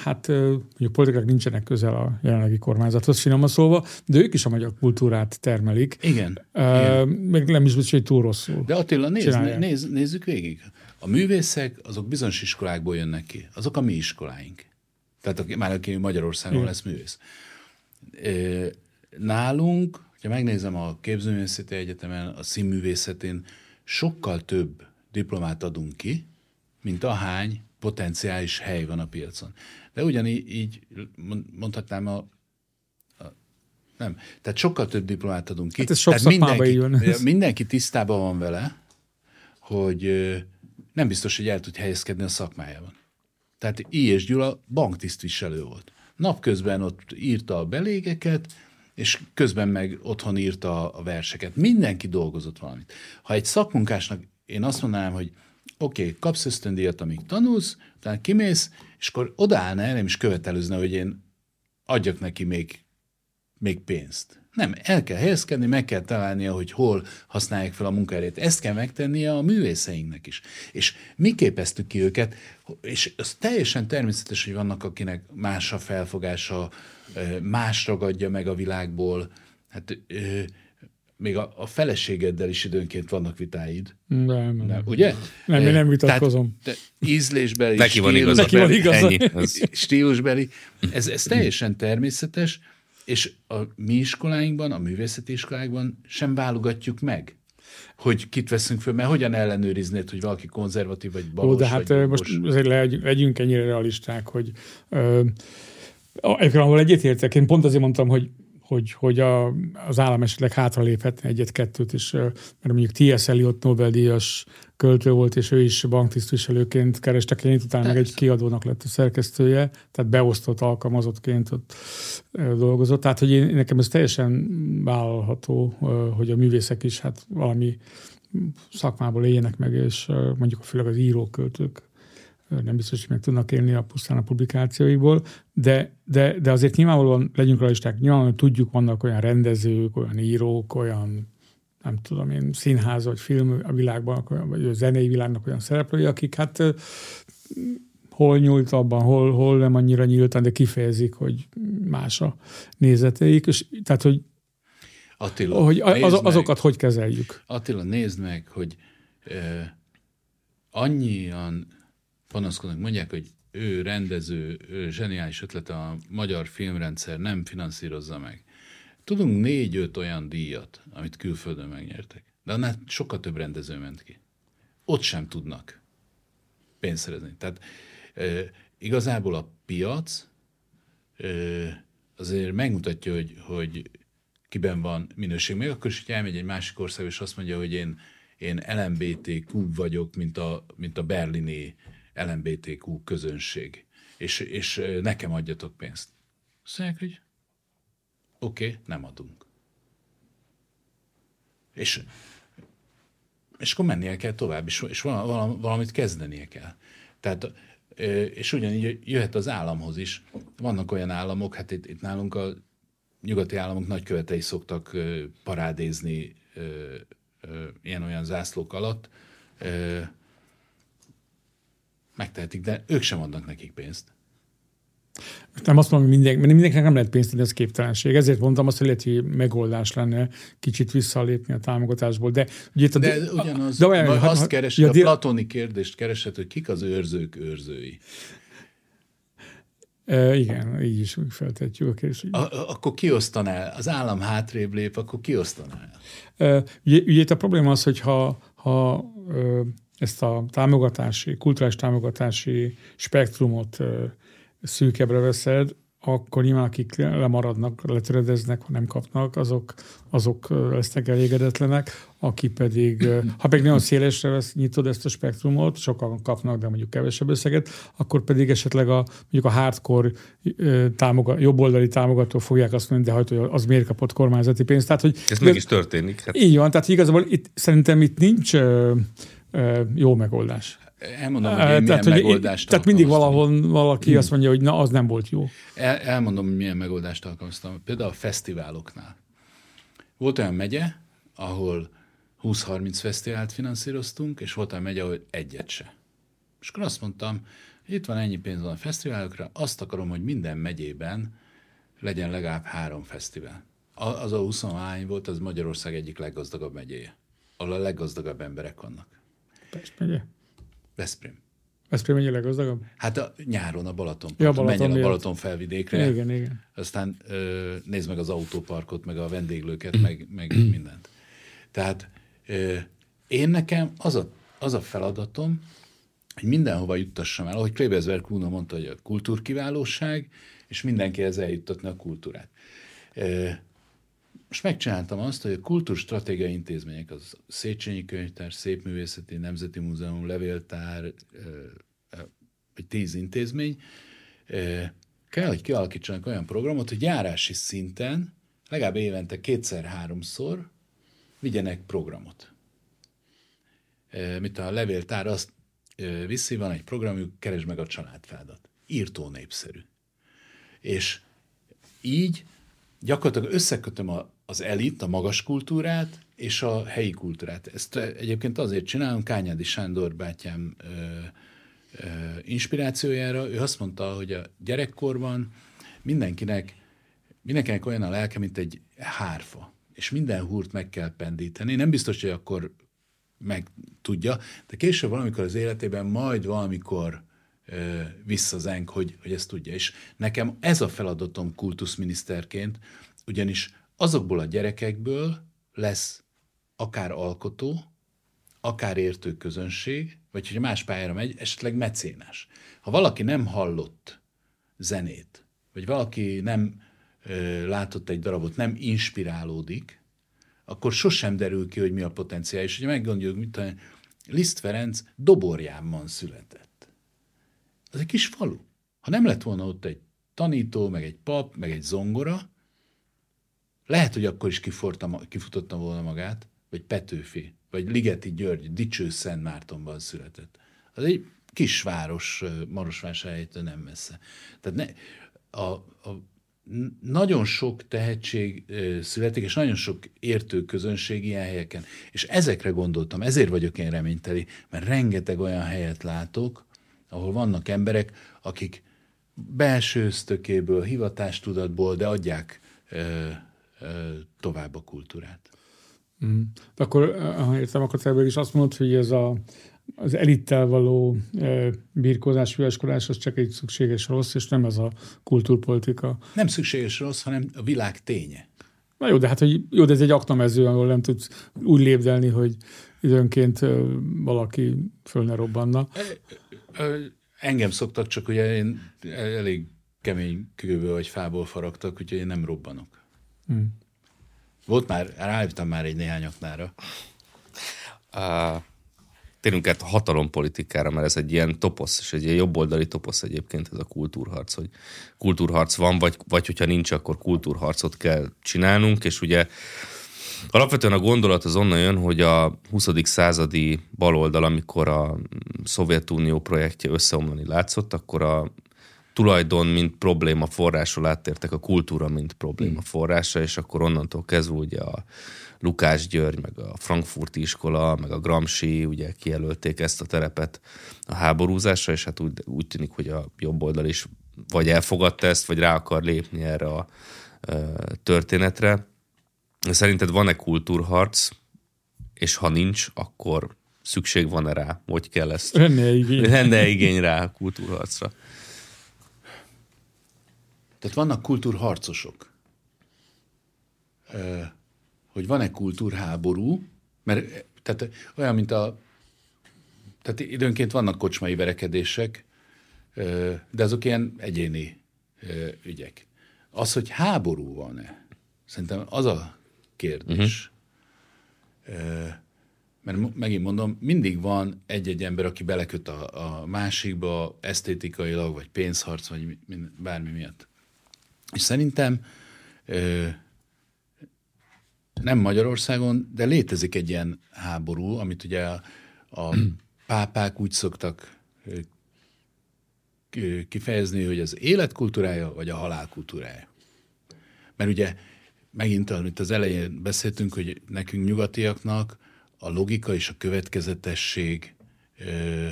hát mondjuk politikák nincsenek közel a jelenlegi kormányzathoz, finoman szólva, de ők is a magyar kultúrát termelik. Igen. Uh, igen. Meg nem is biztos, hogy túl rosszul. De Attila, nézd, nézz, nézzük végig. A művészek, azok bizonyos iskolákból jönnek ki. Azok a mi iskoláink. Tehát aki, már aki Magyarországon Igen. lesz művész. Nálunk, ha megnézem a Képzőművészeti Egyetemen, a színművészetén, sokkal több diplomát adunk ki, mint ahány potenciális hely van a piacon. De ugyanígy így mondhatnám a, nem. Tehát sokkal több diplomát adunk ki. Hát ez sok Tehát mindenki, mindenki tisztában van vele, hogy nem biztos, hogy el tud helyezkedni a szakmájában. Tehát I. és Gyula banktisztviselő volt. Napközben ott írta a belégeket, és közben meg otthon írta a verseket. Mindenki dolgozott valamit. Ha egy szakmunkásnak én azt mondanám, hogy oké, okay, kapsz ösztöndíjat, amíg tanulsz, utána kimész, és akkor odaállna el, nem is követelőzne, hogy én adjak neki még, még pénzt. Nem, el kell helyezkedni, meg kell találnia, hogy hol használják fel a munkaerét. Ezt kell megtennie a művészeinknek is. És mi képeztük ki őket, és az teljesen természetes, hogy vannak, akinek más a felfogása, más ragadja meg a világból. Hát még a, a feleségeddel is időnként vannak vitáid. Nem, nem. nem ugye? Nem, én nem vitatkozom. Tehát, ízlésbeli, Neki van igaza. Neki van igaza. Ennyi, stílusbeli. Ez, ez teljesen természetes, és a mi iskoláinkban, a művészeti iskolákban sem válogatjuk meg hogy kit veszünk föl, mert hogyan ellenőriznéd, hogy valaki konzervatív vagy balos, Ó, de hát vagy most azért legyünk, legyünk ennyire realisták, hogy ö, ahol egyetértek, én pont azért mondtam, hogy hogy, hogy a, az állam esetleg hátraléphetne egyet-kettőt, és mert mondjuk T.S. Eliot Nobel-díjas költő volt, és ő is banktisztviselőként kerestek én utána meg egy kiadónak lett a szerkesztője, tehát beosztott alkalmazottként ott dolgozott. Tehát, hogy én, nekem ez teljesen vállalható, hogy a művészek is hát valami szakmából éljenek meg, és mondjuk főleg az íróköltők nem biztos, hogy meg tudnak élni a pusztán a publikációiból, de, de, de azért nyilvánvalóan legyünk realisták, nyilvánvalóan tudjuk, vannak olyan rendezők, olyan írók, olyan nem tudom én, színház vagy film a világban, vagy a zenei világnak olyan szereplői, akik hát hol nyúltabban, hol, hol nem annyira nyíltan, de kifejezik, hogy más a nézeteik, és tehát, hogy, Attila, hogy az, azokat meg, hogy kezeljük. Attila, nézd meg, hogy eh, annyian panaszkodnak, mondják, hogy ő rendező, ő zseniális ötlete a magyar filmrendszer nem finanszírozza meg. Tudunk négy-öt olyan díjat, amit külföldön megnyertek, de annál sokkal több rendező ment ki. Ott sem tudnak pénzt szerezni. Tehát e, igazából a piac e, azért megmutatja, hogy, hogy kiben van minőség. Még akkor is, hogy elmegy egy másik ország, és azt mondja, hogy én, én LMBTQ vagyok, mint a, mint a berlini LMBTQ közönség, és, és nekem adjatok pénzt. Azt hogy oké, okay, nem adunk. És, és akkor mennie kell tovább, és, és valamit kezdenie kell. Tehát, és ugyanígy jöhet az államhoz is. Vannak olyan államok, hát itt, itt nálunk a nyugati államok nagykövetei szoktak parádézni ilyen-olyan zászlók alatt, megtehetik, de ők sem adnak nekik pénzt. Nem azt mondom, hogy minden, mindenkinek nem lehet pénzt adni, ez képtelenség. Ezért mondtam azt, hogy lehet, hogy megoldás lenne kicsit visszalépni a támogatásból. De, ugye, a, de ugyanaz, de olyan, azt ha, keresi, ja, a platoni kérdést keresett, hogy kik az őrzők őrzői. E, igen, így is feltetjük a kérdést. A, akkor kiosztaná, az állam hátrébb lép, akkor kiosztaná. E, ugye, ugye itt a probléma az, hogy ha, ha ezt a támogatási, kulturális támogatási spektrumot szűkebbre veszed, akkor nyilván akik lemaradnak, letöredeznek, ha nem kapnak, azok, azok lesznek elégedetlenek, aki pedig, ha pedig nagyon szélesre vesz, nyitod ezt a spektrumot, sokan kapnak, de mondjuk kevesebb összeget, akkor pedig esetleg a, mondjuk a hardcore támogat, jobboldali támogató fogják azt mondani, de hogy az miért kapott kormányzati pénzt. Tehát, hogy Ez meg is történik. Hát. Így van, tehát igazából itt, szerintem itt nincs jó megoldás. Elmondom, hogy én tehát, milyen megoldást Tehát mindig valahol valaki hmm. azt mondja, hogy na, az nem volt jó. El, elmondom, hogy milyen megoldást alkalmaztam. Például a fesztiváloknál. Volt olyan megye, ahol 20-30 fesztivált finanszíroztunk, és volt olyan megye, ahol egyet se. És akkor azt mondtam, hogy itt van ennyi pénz van a fesztiválokra, azt akarom, hogy minden megyében legyen legalább három fesztivál. Az a 20 volt, az Magyarország egyik leggazdagabb megyéje, ahol a leggazdagabb emberek vannak. Pest megye? Veszprém. Veszprém mennyi leggazdagabb? Hát a nyáron a Balaton. Ja, Balaton Menjen a Balaton felvidékre. Igen, igen. Aztán ö, nézd meg az autóparkot, meg a vendéglőket, meg, meg mindent. Tehát ö, én nekem az a, az a feladatom, hogy mindenhova juttassam el, ahogy Klebezberg Kuno mondta, hogy a kultúrkiválóság, és mindenkihez eljuttatni a kultúrát. Ö, most megcsináltam azt, hogy a kultúrstratégiai intézmények, az Széchenyi Könyvtár, Szépművészeti, Nemzeti Múzeum, Levéltár, vagy tíz intézmény, kell, hogy kialakítsanak olyan programot, hogy járási szinten legalább évente kétszer-háromszor vigyenek programot. Mint a levéltár azt viszi, van egy programjuk, keresd meg a családfádat. Írtó népszerű. És így gyakorlatilag összekötöm a, az elit, a magas kultúrát és a helyi kultúrát. Ezt egyébként azért csinálom, Kányádi Sándor bátyám ö, ö, inspirációjára. Ő azt mondta, hogy a gyerekkorban mindenkinek, mindenkinek olyan a lelke, mint egy hárfa, és minden húrt meg kell pendíteni. Nem biztos, hogy akkor meg tudja, de később valamikor az életében majd valamikor visszazenk, hogy, hogy ezt tudja. És nekem ez a feladatom kultuszminiszterként, ugyanis azokból a gyerekekből lesz akár alkotó, akár értő közönség, vagy hogyha más pályára megy, esetleg mecénás. Ha valaki nem hallott zenét, vagy valaki nem ö, látott egy darabot, nem inspirálódik, akkor sosem derül ki, hogy mi a potenciál. És hogyha meggondoljuk, mint Liszt Ferenc Doborjánban született. Az egy kis falu. Ha nem lett volna ott egy tanító, meg egy pap, meg egy zongora, lehet, hogy akkor is kifutotta volna magát, vagy Petőfi, vagy Ligeti György, Dicső Szent Mártonban született. Az egy kisváros Marosvásárhelytől nem messze. Tehát ne, a, a, nagyon sok tehetség születik, és nagyon sok értő közönség ilyen helyeken. És ezekre gondoltam, ezért vagyok én reményteli, mert rengeteg olyan helyet látok, ahol vannak emberek, akik belső ösztökéből, hivatástudatból, de adják tovább a kultúrát. Mm. Akkor, ha értem, akkor te is azt mondod, hogy ez a, az elittel való e, birkózás, füleskodás, az csak egy szükséges rossz, és nem ez a kultúrpolitika. Nem szükséges rossz, hanem a világ ténye. Na jó, de hát hogy, jó, de ez egy aknamező, ahol nem tudsz úgy lépdelni, hogy időnként valaki föl ne robbanna. Engem szoktak, csak ugye én elég kemény kőből vagy fából faragtak, úgyhogy én nem robbanok. Hmm. Volt már, rájöttem már egy néhány aknára. Uh, térünk át a hatalompolitikára, mert ez egy ilyen toposz, és egy ilyen jobboldali toposz egyébként ez a kultúrharc, hogy kultúrharc van, vagy, vagy hogyha nincs, akkor kultúrharcot kell csinálnunk, és ugye Alapvetően a gondolat az onnan jön, hogy a 20. századi baloldal, amikor a Szovjetunió projektje összeomlani látszott, akkor a tulajdon, mint probléma forrásról áttértek a kultúra, mint probléma hmm. forrása, és akkor onnantól kezdve ugye a Lukás György, meg a Frankfurti iskola, meg a Gramsci ugye kijelölték ezt a terepet a háborúzásra, és hát úgy, úgy tűnik, hogy a jobb oldal is vagy elfogadta ezt, vagy rá akar lépni erre a történetre. Szerinted van-e kultúrharc, és ha nincs, akkor szükség van-e rá? Hogy kell ezt? Lenne igény. Lenne igény rá a kultúrharcra? Tehát vannak kultúrharcosok. Hogy van-e kultúrháború, mert tehát olyan, mint a tehát időnként vannak kocsmai verekedések, de azok ilyen egyéni ügyek. Az, hogy háború van-e, szerintem az a kérdés. Uh-huh. Mert megint mondom, mindig van egy-egy ember, aki beleköt a, a másikba esztétikailag, vagy pénzharc, vagy bármi miatt. És szerintem nem Magyarországon, de létezik egy ilyen háború, amit ugye a, a pápák úgy szoktak kifejezni, hogy az életkultúrája, vagy a halálkultúrája. Mert ugye megint, amit az elején beszéltünk, hogy nekünk nyugatiaknak a logika és a következetesség ö,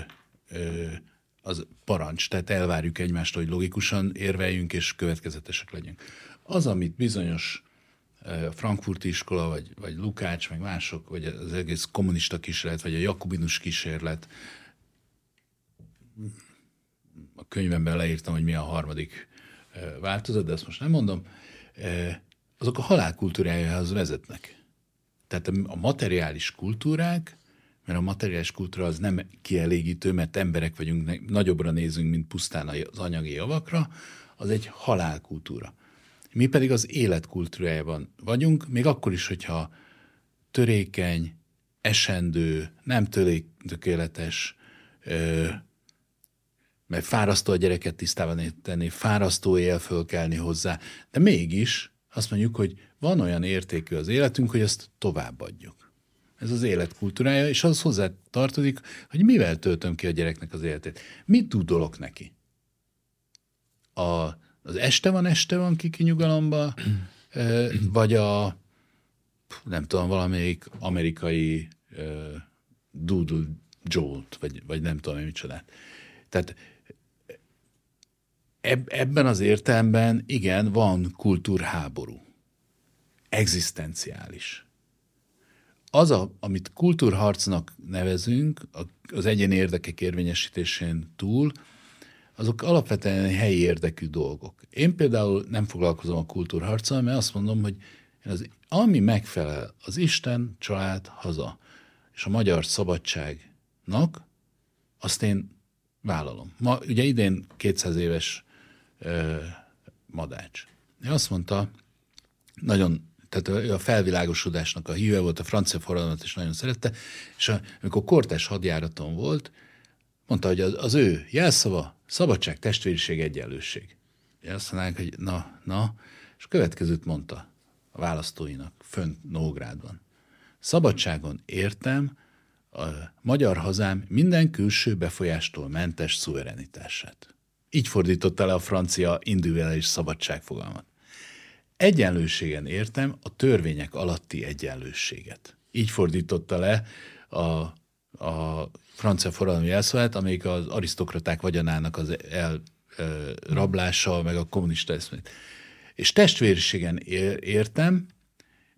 ö, az parancs, tehát elvárjuk egymást, hogy logikusan érveljünk és következetesek legyünk. Az, amit bizonyos frankfurti iskola, vagy, vagy Lukács, meg mások, vagy az egész kommunista kísérlet, vagy a jakubinus kísérlet, a könyvemben leírtam, hogy mi a harmadik változat, de ezt most nem mondom, azok a halálkultúrájához vezetnek. Tehát a materiális kultúrák, mert a materiális kultúra az nem kielégítő, mert emberek vagyunk, nagyobbra nézünk, mint pusztán az anyagi javakra, az egy halálkultúra. Mi pedig az életkultúrájában vagyunk, még akkor is, hogyha törékeny, esendő, nem tökéletes, mert fárasztó a gyereket tisztában tenni, fárasztó él fölkelni hozzá, de mégis azt mondjuk, hogy van olyan értékű az életünk, hogy azt továbbadjuk. Ez az életkultúrája, és az hozzá tartozik, hogy mivel töltöm ki a gyereknek az életét. Mit tudolok neki? A, az este van, este van kiki nyugalomba, vagy a nem tudom, valamelyik amerikai uh, Doodle Jolt, vagy, vagy nem tudom, micsodát. Tehát eb, ebben az értelemben igen, van kultúrháború. Egzisztenciális. Az, a, amit kultúrharcnak nevezünk, az egyéni érdekek érvényesítésén túl, azok alapvetően helyi érdekű dolgok. Én például nem foglalkozom a kultúrharccal, mert azt mondom, hogy az, ami megfelel az Isten, család, haza és a magyar szabadságnak, azt én vállalom. Ma ugye idén 200 éves ö, Madács. Ő azt mondta, nagyon, tehát a felvilágosodásnak a híve volt, a francia forradalmat is nagyon szerette, és amikor kortás hadjáraton volt, mondta, hogy az, ő jelszava szabadság, testvériség, egyenlőség. Azt mondanánk, hogy na, na, és következőt mondta a választóinak fönt Nógrádban. Szabadságon értem a magyar hazám minden külső befolyástól mentes szuverenitását. Így fordította le a francia individuális szabadságfogalmat. Egyenlőségen értem a törvények alatti egyenlőséget. Így fordította le a, a francia forradalmi jelszavát, amelyik az arisztokraták vagyonának az elrablása, meg a kommunista eszmét. És testvériségen értem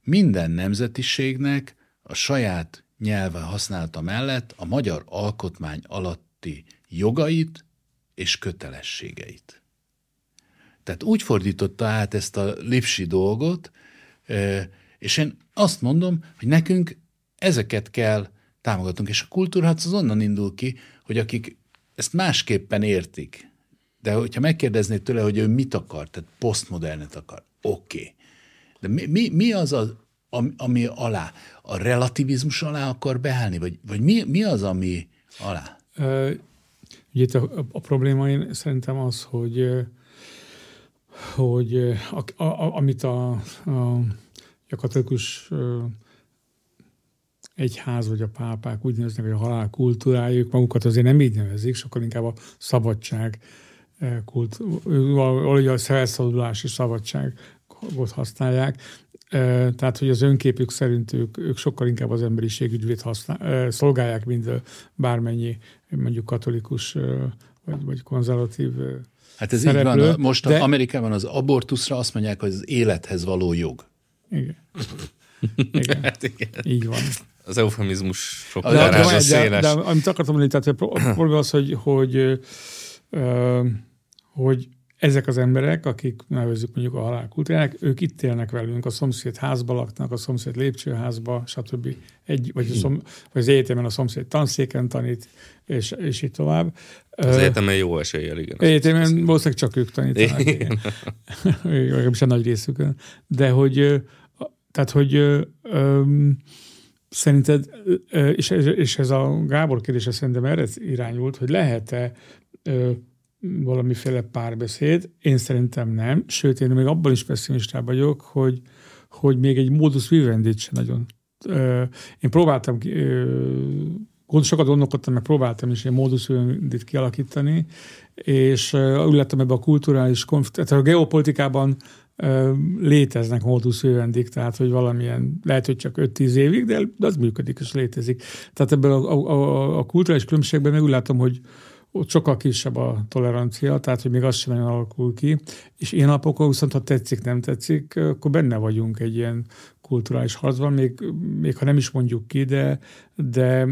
minden nemzetiségnek a saját nyelve használata mellett a magyar alkotmány alatti jogait és kötelességeit. Tehát úgy fordította át ezt a lipsi dolgot, és én azt mondom, hogy nekünk ezeket kell támogatunk, és a kultúrharc az onnan indul ki, hogy akik ezt másképpen értik, de hogyha megkérdeznéd tőle, hogy ő mit akar, tehát posztmodernet akar, oké. Okay. De mi, mi, mi az, az ami alá? A relativizmus alá akar beállni? Vagy, vagy mi, mi az, ami alá? Ugye itt a, a probléma én szerintem az, hogy, hogy a, a, amit a, a, a katolikus egyház vagy a pápák úgy neveznek, hogy a halál kultúrájuk, magukat azért nem így nevezik, sokkal inkább a szabadság kult, valahogy a felszabadulási szabadságot használják. Tehát, hogy az önképük szerint ők, ők sokkal inkább az emberiség ügyvét használ, szolgálják, mint bármennyi mondjuk katolikus vagy, vagy konzervatív Hát ez szereplő, így van. Most de-. Amerikában az abortuszra azt mondják, hogy az élethez való jog. Igen. Igen. Hát igen. Így van. Az eufemizmus sok De- De, de, darása de, de, széles. amit akartam mondani, tehát a pro- a probléma az, hogy, hogy, ö, hogy ezek az emberek, akik nevezzük mondjuk a halálkultúrának, ők itt élnek velünk, a szomszéd házba laknak, a szomszéd lépcsőházba, stb. Egy, vagy, a szom, vagy az egyetemen a szomszéd tanszéken tanít, és, és így tovább. Az egyetemen jó eséllyel, igen. Egyetemen valószínűleg csak ők tanítanak, igen. Legalábbis a nagy részükön. De hogy, tehát, hogy szerinted, és, ez- és ez a Gábor kérdése szerintem erre irányult, hogy lehet-e valamiféle párbeszéd? Én szerintem nem, sőt, én még abban is pessimistább vagyok, hogy, hogy még egy modus vivendit sem nagyon. Én próbáltam sokat gondolkodtam, meg próbáltam is egy modus vivendit kialakítani, és úgy lettem ebbe a kulturális konfliktus, tehát a geopolitikában léteznek modus vivendik, tehát hogy valamilyen, lehet, hogy csak 5-10 évig, de az működik és létezik. Tehát ebben a, a, a, a kulturális különbségben meg úgy látom, hogy ott sokkal kisebb a tolerancia, tehát hogy még az sem alakul ki, és ilyen napokon viszont, ha tetszik, nem tetszik, akkor benne vagyunk egy ilyen kulturális harcban, még, még ha nem is mondjuk ki, de, de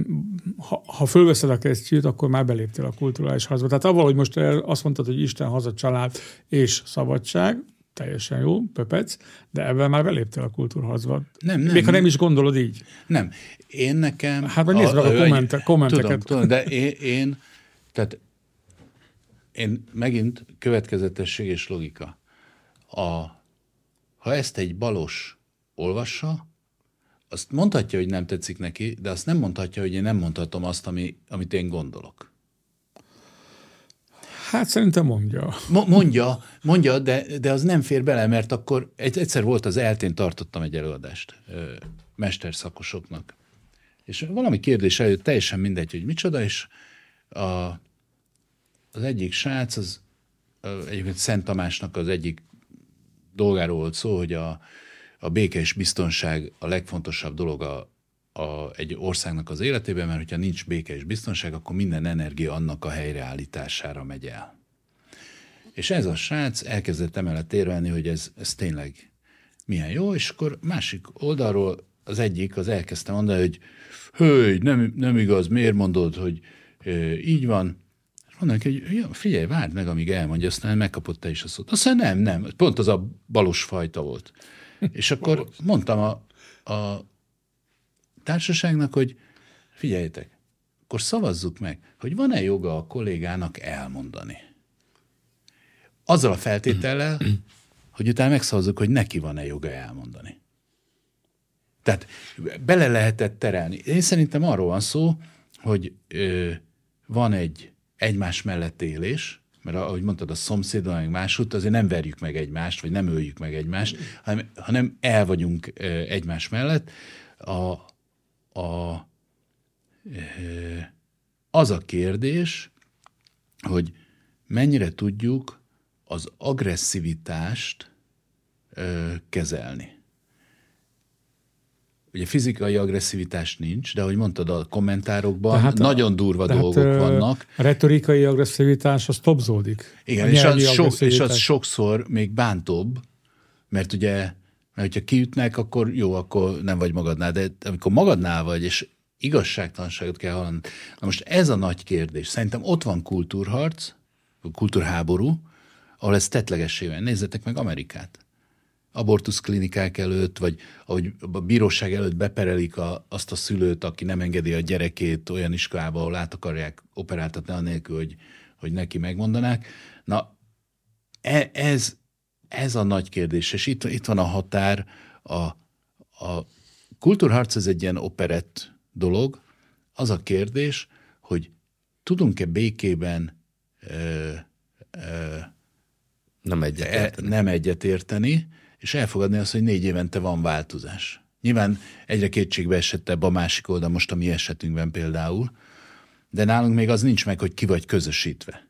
ha, ha fölveszed a kesztyűt, akkor már beléptél a kulturális harcba. Tehát avval, hogy most azt mondtad, hogy Isten, haza, család és szabadság, teljesen jó, pöpec, de ebben már beléptél a kultúrharcba. Nem, nem. Még ha nem is gondolod így. Nem. Én nekem... Hát majd nézd meg a kommente- kommenteket. Tudom, tudom, de én, én, tehát én megint következetesség és logika. A, ha ezt egy balos olvassa, azt mondhatja, hogy nem tetszik neki, de azt nem mondhatja, hogy én nem mondhatom azt, ami, amit én gondolok. Hát szerintem mondja. Mo- mondja, mondja, de, de az nem fér bele, mert akkor egy, egyszer volt az eltén tartottam egy előadást mesterszakosoknak. És valami kérdés előtt teljesen mindegy, hogy micsoda, és a, az egyik srác, az egyébként Szent Tamásnak az egyik dolgáról volt szó, hogy a, a béke és biztonság a legfontosabb dolog a, a, egy országnak az életében, mert hogyha nincs béke és biztonság, akkor minden energia annak a helyreállítására megy el. És ez a srác elkezdett emellett érvelni, hogy ez, ez tényleg milyen jó, és akkor másik oldalról az egyik az elkezdte mondani, hogy hölgy, nem, nem igaz, miért mondod, hogy így van. Neki, hogy ja, figyelj, várd meg, amíg elmondja, aztán megkapott te is a szót. Azt mondja, nem, nem, pont az a balos fajta volt. És akkor mondtam a, a társaságnak, hogy figyeljetek, akkor szavazzuk meg, hogy van-e joga a kollégának elmondani. Azzal a feltétellel, hogy utána megszavazzuk, hogy neki van-e joga elmondani. Tehát bele lehetett terelni. Én szerintem arról van szó, hogy ö, van egy egymás mellett élés, mert ahogy mondtad, a szomszédon, meg máshogy, azért nem verjük meg egymást, vagy nem öljük meg egymást, hanem, hanem el vagyunk egymás mellett. A, a, az a kérdés, hogy mennyire tudjuk az agresszivitást kezelni. Ugye fizikai agresszivitáás nincs, de ahogy mondtad a kommentárokban, Tehát tehát a- nagyon durva Tehát, dolgok ö, vannak. A retorikai agresszivitás az topzódik. Igen, és az, sok, és agresszivitás. az sokszor még bántóbb, mert ugye, mert hogyha kiütnek, akkor jó, akkor nem vagy magadnál, de amikor magadnál vagy, és igazságtalanságot kell hallani. Na most ez a nagy kérdés. Szerintem ott van kultúrharc, kultúrháború, ahol ez tetlegessé van. Nézzetek meg Amerikát. Abortuszklinikák előtt, vagy ahogy a bíróság előtt beperelik a, azt a szülőt, aki nem engedi a gyerekét olyan iskolába, ahol át akarják operáltatni anélkül, hogy, hogy neki megmondanák. Na, e, ez, ez a nagy kérdés, és itt, itt van a határ. A, a kultúrharc ez egy ilyen operett dolog. Az a kérdés, hogy tudunk-e békében ö, ö, Nem egyet. e, nem egyet érteni, és elfogadni azt, hogy négy évente van változás. Nyilván egyre kétségbe esettebb a másik oldal, most a mi esetünkben például, de nálunk még az nincs meg, hogy ki vagy közösítve.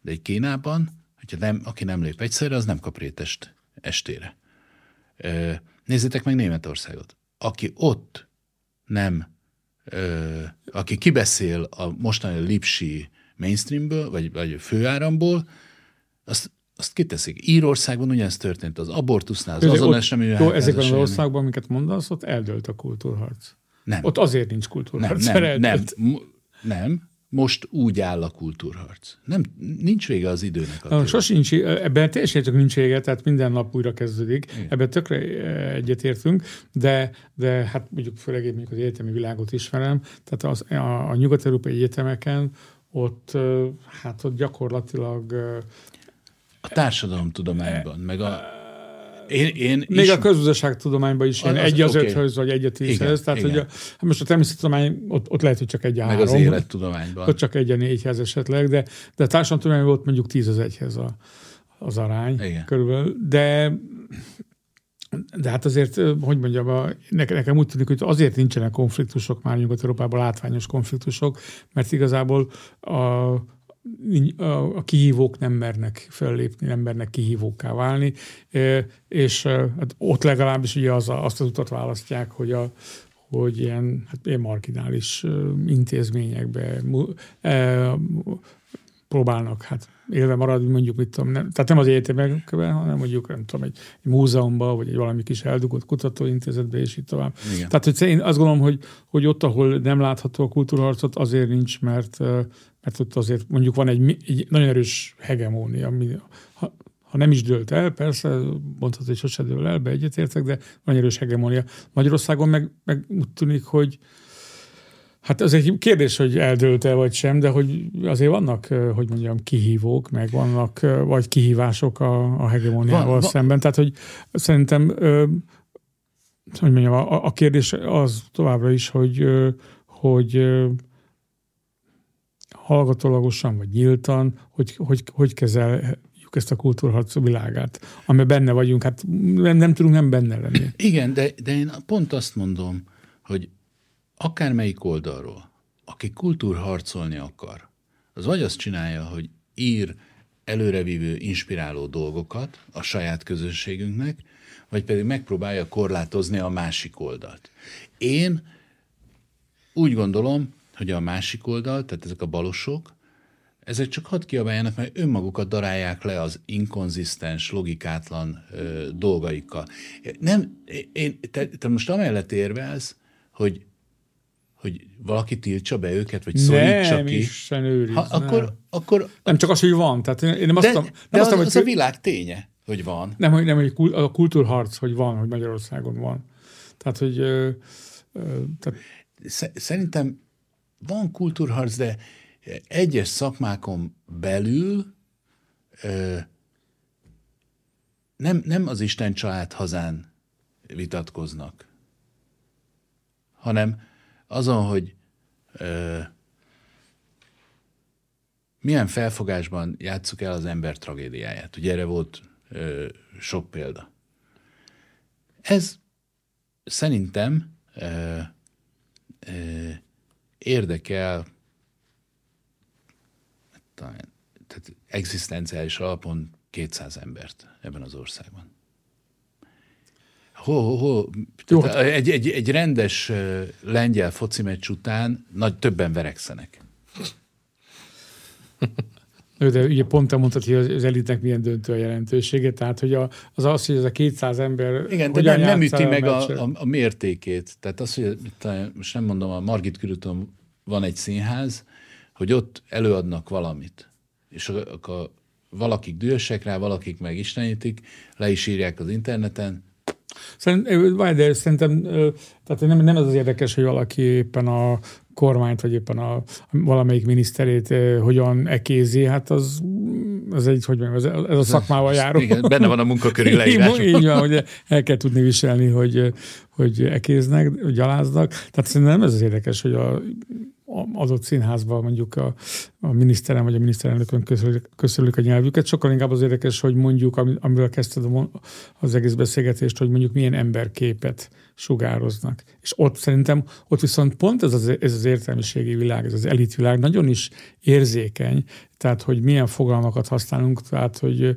De egy Kínában, hogyha nem, aki nem lép egyszerre, az nem kap rétest estére. Nézzétek meg Németországot. Aki ott nem, aki kibeszél a mostani lipsi mainstreamből, vagy, vagy főáramból, azt, azt kiteszik. Írországban ugyanezt történt, az abortusznál, az azon Jó, ezekben az országokban, amiket mondasz, ott eldőlt a kultúrharc. Nem. Ott azért nincs Nem, kultúrharc. nem, nem. Mo- nem. Most úgy áll a kultúrharc. Nem, nincs vége az időnek. Na, Attila. Sosincs, ebben teljesen csak nincs vége, tehát minden nap újra kezdődik. Igen. Ebben tökre eh, egyetértünk, de, de hát mondjuk főleg én mondjuk az egyetemi világot ismerem, tehát az, a, a nyugat-európai egyetemeken ott, eh, hát ott gyakorlatilag eh, A társadalomtudományban, meg a... Én, én Még is, a közgazdaságtudományban is ilyen Az- egy az oké. öthöz, vagy egy a tízhez. Igen, Tehát, hogy igen. a, hát most a természettudomány, ott, ott lehet, hogy csak egy a meg három. az élettudományban. Ott csak egy a négyhez esetleg, de, de a társadalomtudományban volt mondjuk tíz az egyhez a, az arány Igen. körülbelül. De de hát azért, hogy mondjam, a, nekem, nekem úgy tűnik, hogy azért nincsenek konfliktusok már Nyugat-Európában, látványos konfliktusok, mert igazából a, a, kihívók nem mernek föllépni, nem mernek kihívókká válni, e, és e, hát ott legalábbis ugye az a, azt az utat választják, hogy a, hogy ilyen, hát ilyen marginális ö, intézményekbe e, próbálnak hát élve maradni, mondjuk, mit tudom, nem, tehát nem az egyetemekben, hanem mondjuk, nem tudom, egy, egy múzeumban, vagy egy valami kis eldugott kutatóintézetbe, és így tovább. Igen. Tehát, hogy én azt gondolom, hogy, hogy ott, ahol nem látható a kultúrharcot, azért nincs, mert, mert ott azért mondjuk van egy, egy nagyon erős hegemónia, ami, ha, ha nem is dőlt el, persze, mondhatod, hogy sose dől el, be egyetértek, de van erős hegemónia. Magyarországon meg, meg úgy tűnik, hogy Hát az egy kérdés, hogy eldőlt-e vagy sem, de hogy azért vannak, hogy mondjam, kihívók, meg vannak, vagy kihívások a, a hegemóniával Van- van- szemben. Tehát, hogy szerintem, hogy mondjam, a, a kérdés az továbbra is, hogy, hogy hallgatólagosan, vagy nyíltan, hogy, hogy, hogy kezeljük ezt a kultúrharc világát, amiben benne vagyunk. Hát nem, nem tudunk nem benne lenni. Igen, de, de én pont azt mondom, hogy akármelyik oldalról, aki kultúrharcolni akar, az vagy azt csinálja, hogy ír előrevívő, inspiráló dolgokat a saját közösségünknek, vagy pedig megpróbálja korlátozni a másik oldalt. Én úgy gondolom, hogy a másik oldal, tehát ezek a balosok, ezek csak hadd kiabáljanak, mert önmagukat darálják le az inkonzisztens, logikátlan ö, dolgaikkal. Nem, én, te, te most amellett érvelsz, hogy, hogy valaki tiltsa be őket, vagy szorítsa Nem, ki. Isten őriz, Ha, nem. akkor, akkor Nem csak az, hogy van. Tehát én nem azt de, mondom, de nem az, azt mondom, az hogy a világ ténye, hogy van. Nem, hogy, nem, hogy a kultúrharc, hogy van, hogy Magyarországon van. Tehát, hogy ö, ö, tehát, Sze- Szerintem van kultúrharc, de egyes szakmákon belül nem, nem az Isten család hazán vitatkoznak, hanem azon, hogy milyen felfogásban játsszuk el az ember tragédiáját. Ugye erre volt ö, sok példa. Ez szerintem ö, ö, érdekel tehát egzisztenciális alapon 200 embert ebben az országban. Ho, ho, ho. Jó, Tehát egy, egy, egy rendes lengyel foci meccs után nagy többen verekszenek. De ugye pont te mondtad, hogy az elitnek milyen döntő a jelentősége, tehát hogy a, az az, hogy ez a 200 ember Igen, de nem, nem üti el meg a, a, a mértékét. Tehát az, hogy talán most nem mondom, a Margit körúton van egy színház, hogy ott előadnak valamit, és a, a, valakik dühösek rá, valakik meg istenítik, le is írják az interneten, Szerintem, várj, de szerintem, tehát nem, nem az az érdekes, hogy valaki éppen a kormányt, vagy éppen a valamelyik miniszterét hogyan ekézi, hát az, az egy, hogy mondjam, ez, ez a szakmával járó. Igen, benne van a munkaköri Így, leírás. így van, hogy el kell tudni viselni, hogy, hogy ekéznek, gyaláznak. Tehát szerintem nem ez az érdekes, hogy a adott színházban mondjuk a, a miniszterem vagy a miniszterelnökön köszönjük, köszönjük a nyelvüket. Sokkal inkább az érdekes, hogy mondjuk, ami- amivel kezdted az egész beszélgetést, hogy mondjuk milyen emberképet sugároznak. És ott szerintem, ott viszont pont ez az, ez az értelmiségi világ, ez az elitvilág nagyon is érzékeny, tehát hogy milyen fogalmakat használunk, tehát hogy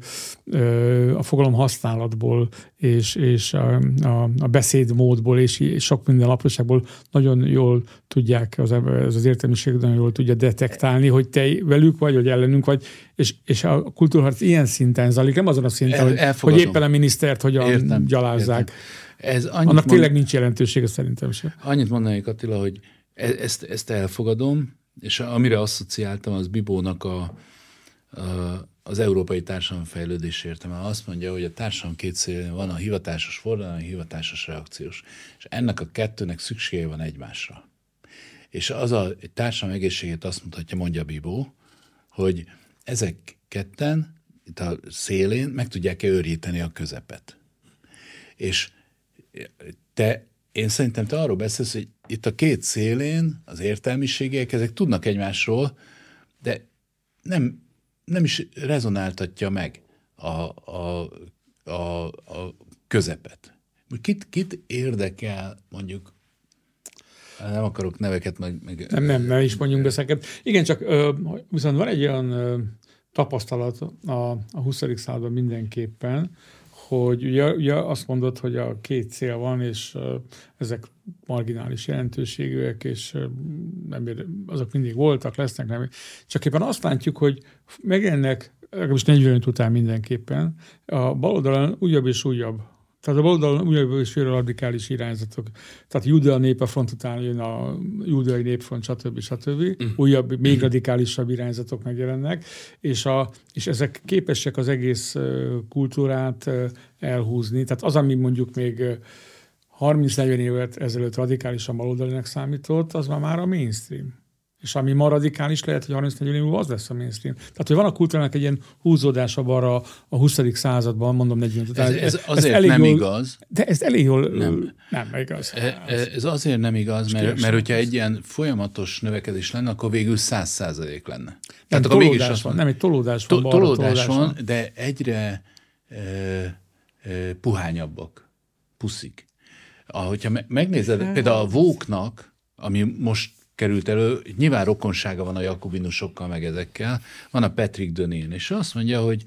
a fogalom használatból és, és a, a, a beszédmódból és, és sok minden apróságból nagyon jól tudják, az, az, az értelmiség nagyon jól tudja detektálni, hogy te velük vagy, vagy ellenünk vagy, és, és a kultúrharc ilyen szinten zajlik, nem azon a szinten, El, hogy, hogy éppen a minisztert hogyan értem, gyalázzák. Értem. Ez annyit Annak mond... tényleg nincs jelentősége szerintem sem. Annyit mondanék Attila, hogy e- ezt, ezt elfogadom, és amire asszociáltam, az Bibónak a, a, az európai társadalom fejlődésért, mert azt mondja, hogy a társadalom két szélén van a hivatásos forradalom, a hivatásos reakciós. És ennek a kettőnek szüksége van egymásra. És az a társadalom egészségét azt mutatja, mondja Bibó, hogy ezek ketten itt a szélén meg tudják-e őríteni a közepet. És te, én szerintem te arról beszélsz, hogy itt a két szélén az értelmiségek, ezek tudnak egymásról, de nem, nem is rezonáltatja meg a, a, a, a közepet. Kit, kit érdekel mondjuk nem akarok neveket meg... meg nem, nem, ne is mondjunk beszélket. Igen, csak ö, viszont van egy olyan ö, tapasztalat a, a 20. században mindenképpen, hogy ugye, ugye azt mondod, hogy a két cél van, és ezek marginális jelentőségűek, és nem, azok mindig voltak, lesznek, nem. Csak éppen azt látjuk, hogy megjelennek, legalábbis 45 után mindenképpen, a baloldalon újabb és újabb tehát a baloldalon újabb és radikális irányzatok. Tehát Judea népe front után jön a judeai népfront, stb. stb. Mm. Újabb, még radikalisabb irányzatok megjelennek, és, a, és ezek képesek az egész kultúrát elhúzni. Tehát az, ami mondjuk még 30-40 évet ezelőtt radikálisan baloldalinak számított, az már már a mainstream és ami ma radikális lehet, hogy 30 év múlva az lesz a mainstream. Tehát, hogy van a kultúrának egy ilyen húzódása arra a 20. században, mondom 40 ez, ez, ez azért elég nem jól, igaz. De ez elég jól nem, nem igaz. E, e, ez azért nem igaz, mert, mert hogyha egy ilyen folyamatos növekedés lenne, akkor végül 100 százalék lenne. Nem, Tehát akkor mégis azt van, nem, egy tolódás van. To, tolódás, tolódás van, van, de egyre e, e, puhányabbak, puszik. Ahogyha megnézed, hát. például a vóknak, ami most került elő, nyilván rokonsága van a jakobinusokkal, meg ezekkel, van a Patrick Dönén, és azt mondja, hogy,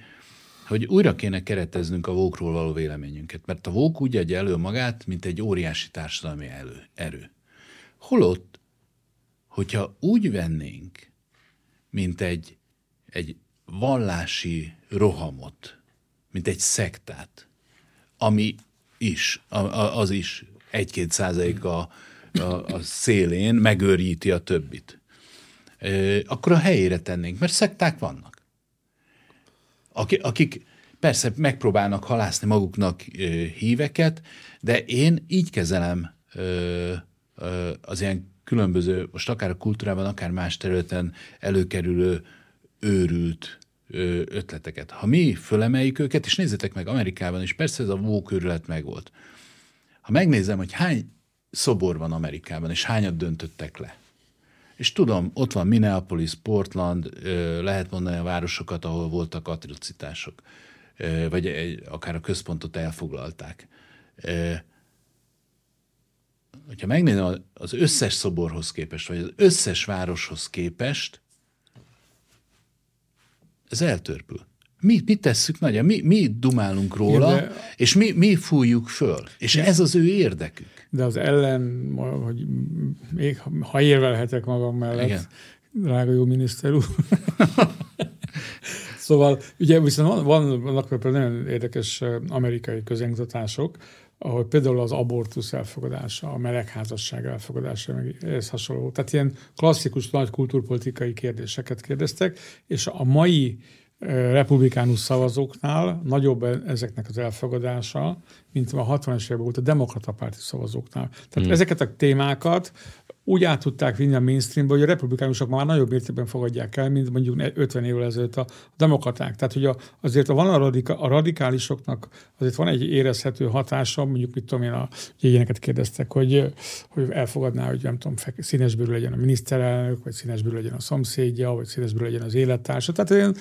hogy újra kéne kereteznünk a vókról való véleményünket, mert a vók úgy adja elő magát, mint egy óriási társadalmi elő, erő. Holott, hogyha úgy vennénk, mint egy, egy vallási rohamot, mint egy szektát, ami is, az is egy-két százalék a, a, szélén megőríti a többit. Akkor a helyére tennénk, mert szekták vannak. Akik, akik persze megpróbálnak halászni maguknak híveket, de én így kezelem az ilyen különböző, most akár a kultúrában, akár más területen előkerülő őrült ötleteket. Ha mi fölemeljük őket, és nézzétek meg Amerikában is, persze ez a vókőrület megvolt. Ha megnézem, hogy hány szobor van Amerikában, és hányat döntöttek le. És tudom, ott van Minneapolis, Portland, lehet mondani a városokat, ahol voltak atrocitások, vagy akár a központot elfoglalták. Hogyha megnézem az összes szoborhoz képest, vagy az összes városhoz képest, ez eltörpül. Mi, mi tesszük nagyon, mi, mi dumálunk róla, Igen, de... és mi, mi fújjuk föl. És ez az ő érdekük. De az ellen, hogy még ha érvelhetek magam mellett, Igen. drága jó miniszter úr. szóval ugye viszont van, van, vannak például nagyon érdekes amerikai közönkutatások, ahogy például az abortusz elfogadása, a melegházasság elfogadása, meg ez hasonló. Tehát ilyen klasszikus nagy kulturpolitikai kérdéseket kérdeztek, és a mai republikánus szavazóknál nagyobb ezeknek az elfogadása, mint a 60-es években volt a demokrata párti szavazóknál. Tehát hmm. ezeket a témákat úgy át tudták vinni a mainstreambe, hogy a republikánusok már nagyobb mértékben fogadják el, mint mondjuk 50 évvel ezelőtt a demokraták. Tehát, hogy a, azért van a, radika, a radikálisoknak azért van egy érezhető hatása, mondjuk mit tudom én, a, ilyeneket kérdeztek, hogy, hogy elfogadná, hogy nem tudom, színesbőrű legyen a miniszterelnök, vagy színesbőrű legyen a szomszédja, vagy színesbőrű legyen az élettársa. Tehát olyan,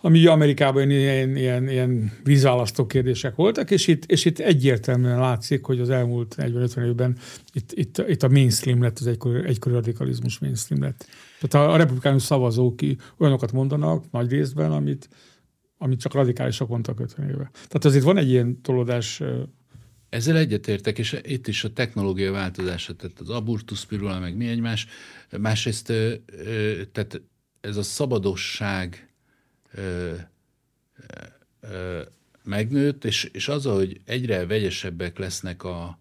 ami Amerikában ilyen, ilyen, ilyen vízválasztó kérdések voltak, és itt, és itt egyértelműen látszik, hogy az elmúlt 40-50 évben itt, itt, itt a mainstream lett, az egykori, egykori radikalizmus mainstream lett. Tehát a republikánus szavazók olyanokat mondanak nagy részben, amit, amit csak radikálisak mondtak 50 éve. Tehát azért van egy ilyen tolódás ezzel egyetértek, és itt is a technológia változása, tehát az abortusz pirula, meg mi egymás. Másrészt, tehát ez a szabadosság megnőtt, és, és az, hogy egyre vegyesebbek lesznek a,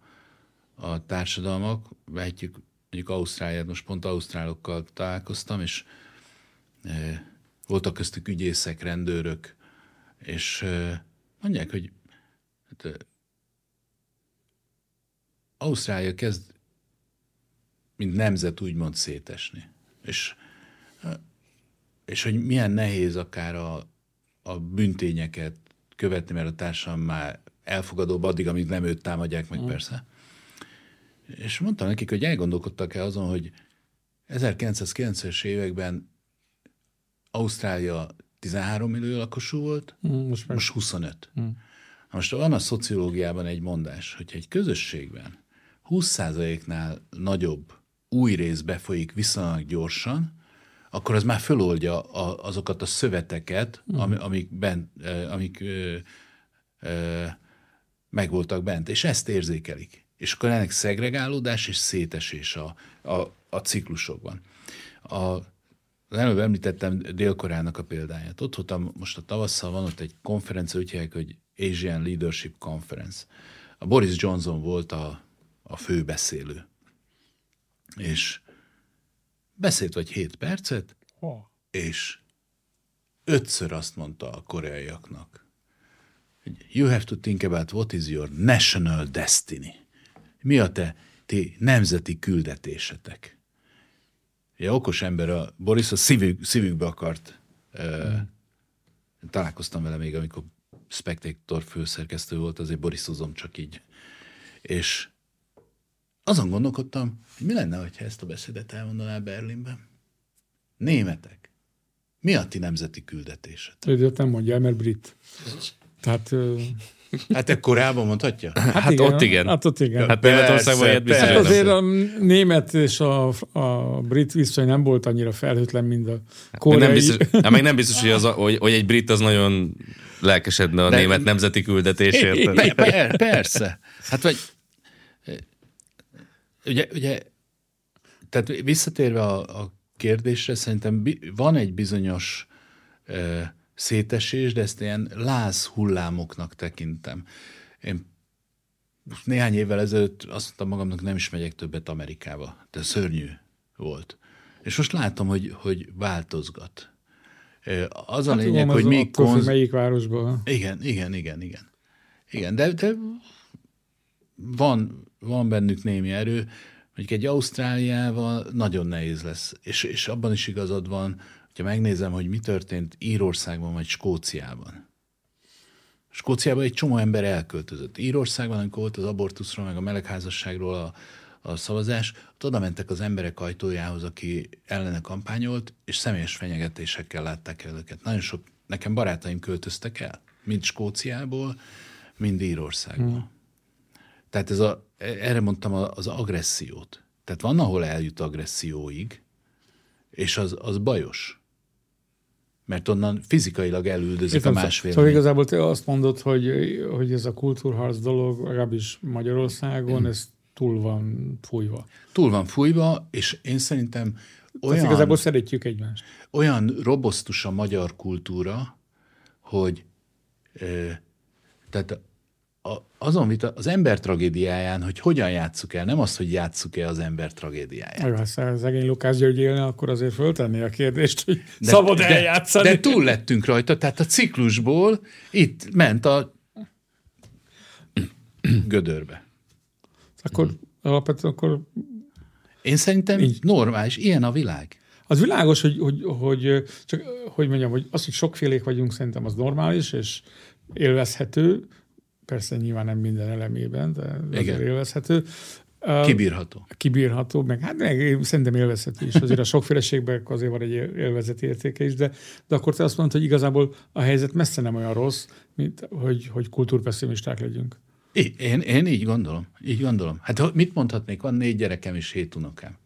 a társadalmak, vehetjük mondjuk Ausztráliát, most pont ausztrálokkal találkoztam, és e, voltak köztük ügyészek, rendőrök, és e, mondják, hogy hát, Ausztrália kezd, mint nemzet úgymond szétesni. És, és hogy milyen nehéz akár a, a büntényeket követni, mert a társam már elfogadóbb addig, amíg nem őt támadják meg, mm. persze. És mondtam nekik, hogy elgondolkodtak-e azon, hogy 1990-es években Ausztrália 13 millió lakosú volt, mm, most, most 25. Mm. Most van a szociológiában egy mondás, hogy egy közösségben 20%-nál nagyobb új rész befolyik viszonylag gyorsan, akkor az már föloldja a, azokat a szöveteket, mm. ami, amik, bent, amik ö, ö, megvoltak bent, és ezt érzékelik. És akkor ennek szegregálódás és szétesés a, a, a ciklusokban. A, az előbb említettem Dél-Koreának a példáját. Ott voltam, most a tavasszal van ott egy konferencia, úgy hívják, hogy Asian Leadership Conference. A Boris Johnson volt a a főbeszélő. És beszélt vagy hét percet, és ötször azt mondta a koreaiaknak, hogy you have to think about what is your national destiny. Mi a te, ti nemzeti küldetésetek? Ja, okos ember, a Boris a szívük, szívükbe akart. Mm. találkoztam vele még, amikor Spectator főszerkesztő volt, azért Borisozom csak így. És azon gondolkodtam, hogy mi lenne, ha ezt a beszédet elmondaná Berlinben. Németek. Mi a ti nemzeti küldetésetek? Őt nem mondja, mert brit. Tehát... Hát e korábban mondhatja? Hát, hát igen, ott igen. Hát ott igen. Hát Németországban ilyet biztos. Hát azért a német és a, a brit viszony nem volt annyira felhőtlen, mint a koreai. Meg nem biztos, hát meg nem biztos hogy, az a, hogy, hogy egy brit az nagyon lelkesedne a De, német nemzeti küldetésért. Per, per, persze. Hát vagy Ugye, ugye tehát visszatérve a, a kérdésre, szerintem van egy bizonyos e, szétesés, de ezt ilyen láz hullámoknak tekintem. Én néhány évvel ezelőtt azt mondtam magamnak, nem is megyek többet Amerikába. De szörnyű volt. És most látom, hogy, hogy változgat. Az hát a lényeg, hogy még... Konz... Melyik városban? Igen, igen, igen, igen. Igen, de, de van, van bennük némi erő, mondjuk egy Ausztráliával nagyon nehéz lesz, és, és abban is igazad van, hogyha megnézem, hogy mi történt Írországban vagy Skóciában. Skóciában egy csomó ember elköltözött. Írországban, amikor volt az abortuszról, meg a melegházasságról a, a szavazás, ott oda mentek az emberek ajtójához, aki ellene kampányolt, és személyes fenyegetésekkel látták el őket. Nagyon sok, nekem barátaim költöztek el, mind Skóciából, mind Írországból. Hmm. Tehát ez a, erre mondtam az agressziót. Tehát van, ahol eljut agresszióig, és az, az bajos. Mert onnan fizikailag elüldözik Értem, a másfél. Szóval igazából te azt mondod, hogy, hogy ez a kultúrharc dolog, legalábbis Magyarországon, mm. ez túl van fújva. Túl van fújva, és én szerintem olyan... Tehát igazából szeretjük egymást. Olyan robosztus a magyar kultúra, hogy tehát a, azon vita, az ember tragédiáján, hogy hogyan játsszuk el, nem az, hogy játsszuk el az ember tragédiáját. Ha szegény Lukács György élne, akkor azért föltenni a kérdést, hogy de, szabad de, eljátszani. De túl lettünk rajta, tehát a ciklusból itt ment a gödörbe. Akkor alapvetően akkor... Én szerintem így. normális, ilyen a világ. Az világos, hogy, hogy, hogy, csak hogy mondjam, hogy az, hogy sokfélék vagyunk, szerintem az normális, és élvezhető, persze nyilván nem minden elemében, de Igen. élvezhető. Kibírható. Kibírható, meg hát meg szerintem élvezhető is. Azért a sokféleségben azért van egy élvezeti értéke is, de, de akkor te azt mondod, hogy igazából a helyzet messze nem olyan rossz, mint hogy, hogy kultúrpesszimisták legyünk. Én, én így gondolom. Így gondolom. Hát mit mondhatnék? Van négy gyerekem és hét unokám.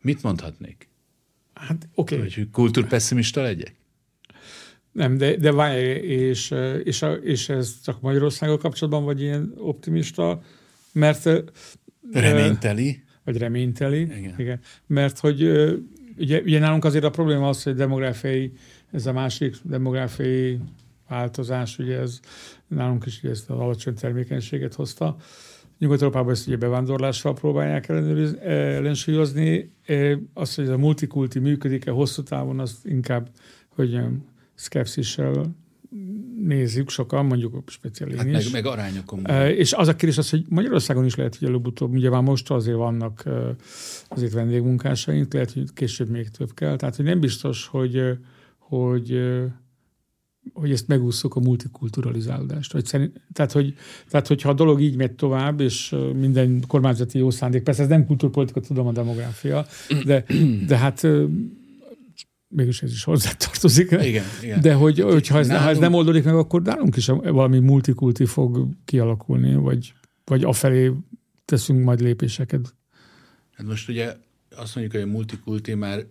Mit mondhatnék? Hát oké. Okay. Hogy kultúrpesszimista legyek? Nem, de, de várj, és, és, és ez csak Magyarországgal kapcsolatban vagy ilyen optimista, mert... Reményteli. Vagy reményteli, igen. igen. Mert hogy ugye, ugye nálunk azért a probléma az, hogy demográfiai, ez a másik demográfiai változás, ugye ez nálunk is ugye ezt az alacsony termékenységet hozta. Nyugat-Európában ezt ugye bevándorlással próbálják ellensúlyozni. Az, hogy ez a multikulti működik-e hosszú távon, az inkább, hogy szkepszissel nézzük sokan, mondjuk speciális hát meg, meg arányokon. És az a kérdés az, hogy Magyarországon is lehet, hogy előbb-utóbb, ugye már most azért vannak azért vendégmunkásaink, lehet, hogy később még több kell. Tehát, hogy nem biztos, hogy, hogy hogy ezt megúszuk a multikulturalizálódást. Vagy szerint, tehát, hogy, tehát, hogyha a dolog így megy tovább, és minden kormányzati jó szándék, persze ez nem kulturpolitika, tudom a demográfia, de, de hát mégis ez is hozzátartozik. Igen, igen. De hogy, hogyha ez, nálunk... ha ez nem oldódik meg, akkor nálunk is valami multikulti fog kialakulni, vagy, vagy afelé teszünk majd lépéseket. Hát most ugye azt mondjuk, hogy a multikulti már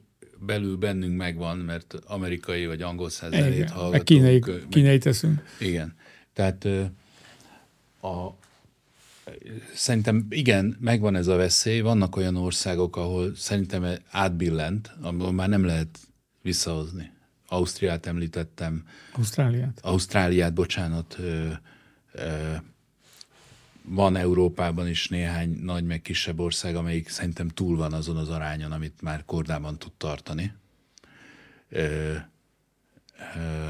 belül bennünk megvan, mert amerikai vagy angol százalék hallgatunk. Kínai, kínai teszünk. Igen. Tehát a, szerintem igen, megvan ez a veszély. Vannak olyan országok, ahol szerintem átbillent, ahol már nem lehet visszahozni. Ausztriát említettem. Ausztráliát? Ausztráliát, bocsánat. Ö, ö, van Európában is néhány nagy meg kisebb ország, amelyik szerintem túl van azon az arányon, amit már kordában tud tartani. Ö, ö,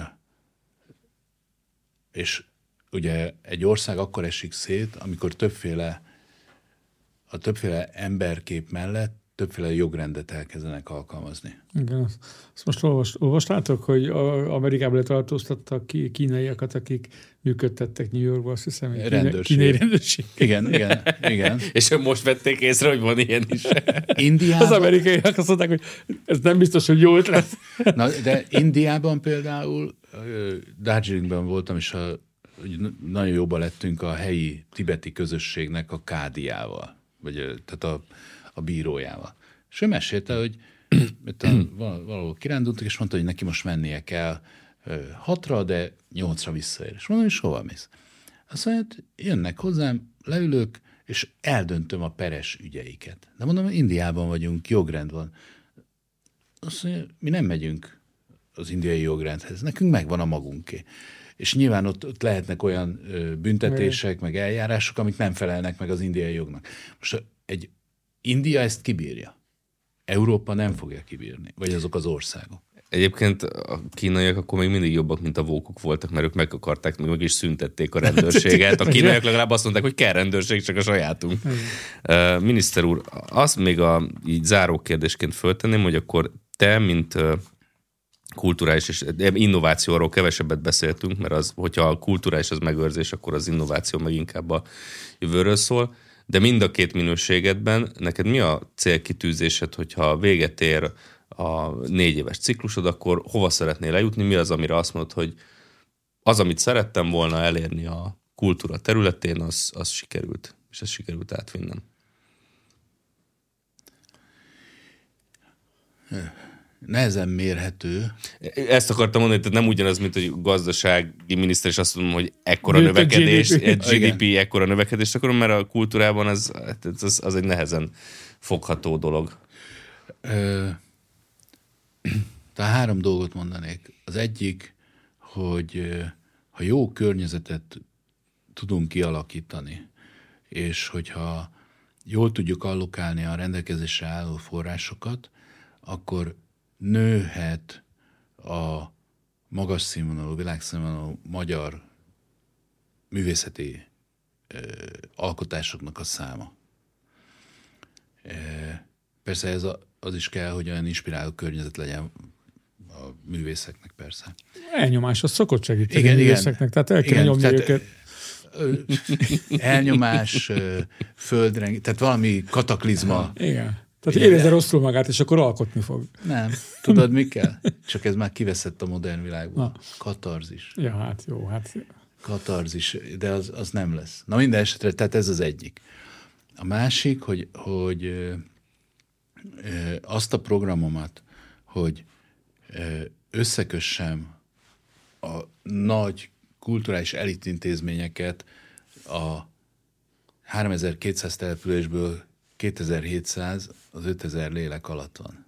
és ugye egy ország akkor esik szét, amikor többféle a többféle emberkép mellett többféle jogrendet elkezdenek alkalmazni. Igen, azt most olvast, olvastátok, hogy Amerikában letartóztattak ki kínaiakat, akik működtettek New Yorkba, azt hiszem, hogy rendőrség. kínai rendőrség. Igen, igen, igen. És most vették észre, hogy van ilyen is. Indiában... Az amerikaiak azt mondták, hogy ez nem biztos, hogy jó ötlet. Na, de Indiában például, Darjeelingben voltam, és a, nagyon jóban lettünk a helyi tibeti közösségnek a kádiával. Vagy, tehát a a bírójával. És ő mesélte, hogy valahol kirándultak, és mondta, hogy neki most mennie kell hatra, de nyolcra visszaér. És mondom, hogy hova mész? Azt mondja, hogy jönnek hozzám, leülök, és eldöntöm a peres ügyeiket. De mondom, Indiában vagyunk, jogrend van. Azt mondja, mi nem megyünk az indiai jogrendhez, nekünk megvan a magunké. És nyilván ott, ott lehetnek olyan büntetések, meg eljárások, amik nem felelnek meg az indiai jognak. Most egy India ezt kibírja. Európa nem fogja kibírni, vagy azok az országok. Egyébként a kínaiak akkor még mindig jobbak, mint a vókok voltak, mert ők meg akarták, meg is szüntették a rendőrséget. A kínaiak legalább azt mondták, hogy kell rendőrség, csak a sajátunk. Uh, miniszter úr, azt még a így záró kérdésként föltenném, hogy akkor te, mint uh, kulturális és innovációról kevesebbet beszéltünk, mert az, hogyha a kulturális az megőrzés, akkor az innováció meg inkább a jövőről szól de mind a két minőségedben neked mi a célkitűzésed, hogyha véget ér a négy éves ciklusod, akkor hova szeretnél lejutni, mi az, amire azt mondod, hogy az, amit szerettem volna elérni a kultúra területén, az, az sikerült, és ez sikerült átvinnem. Nehezen mérhető. Ezt akartam mondani, tehát nem ugyanaz, mint hogy gazdasági miniszter, és azt mondom, hogy ekkora Mint növekedés, a GDP, egy GDP ekkora növekedést akarom, mert a kultúrában az, az, az egy nehezen fogható dolog. Ö, tehát három dolgot mondanék. Az egyik, hogy ha jó környezetet tudunk kialakítani, és hogyha jól tudjuk allokálni a rendelkezésre álló forrásokat, akkor nőhet a magas színvonalú, világszínvonalú magyar művészeti ö, alkotásoknak a száma. E, persze ez a, az is kell, hogy olyan inspiráló környezet legyen a művészeknek persze. Elnyomás, az szokott segíteni igen, a művészeknek, tehát el kell nyomni tehát, őket. Elnyomás, földreng, tehát valami kataklizma. Igen. Tehát érezze rosszul magát, és akkor alkotni fog. Nem. Tudod, mi kell? Csak ez már kiveszett a modern világból. Na. Katarzis. Ja, hát jó, hát... Katarzis, de az, az nem lesz. Na minden esetre, tehát ez az egyik. A másik, hogy, hogy ö, ö, azt a programomat, hogy összekössem a nagy kulturális elitintézményeket a 3200 településből 2700 az 5000 lélek alatt van.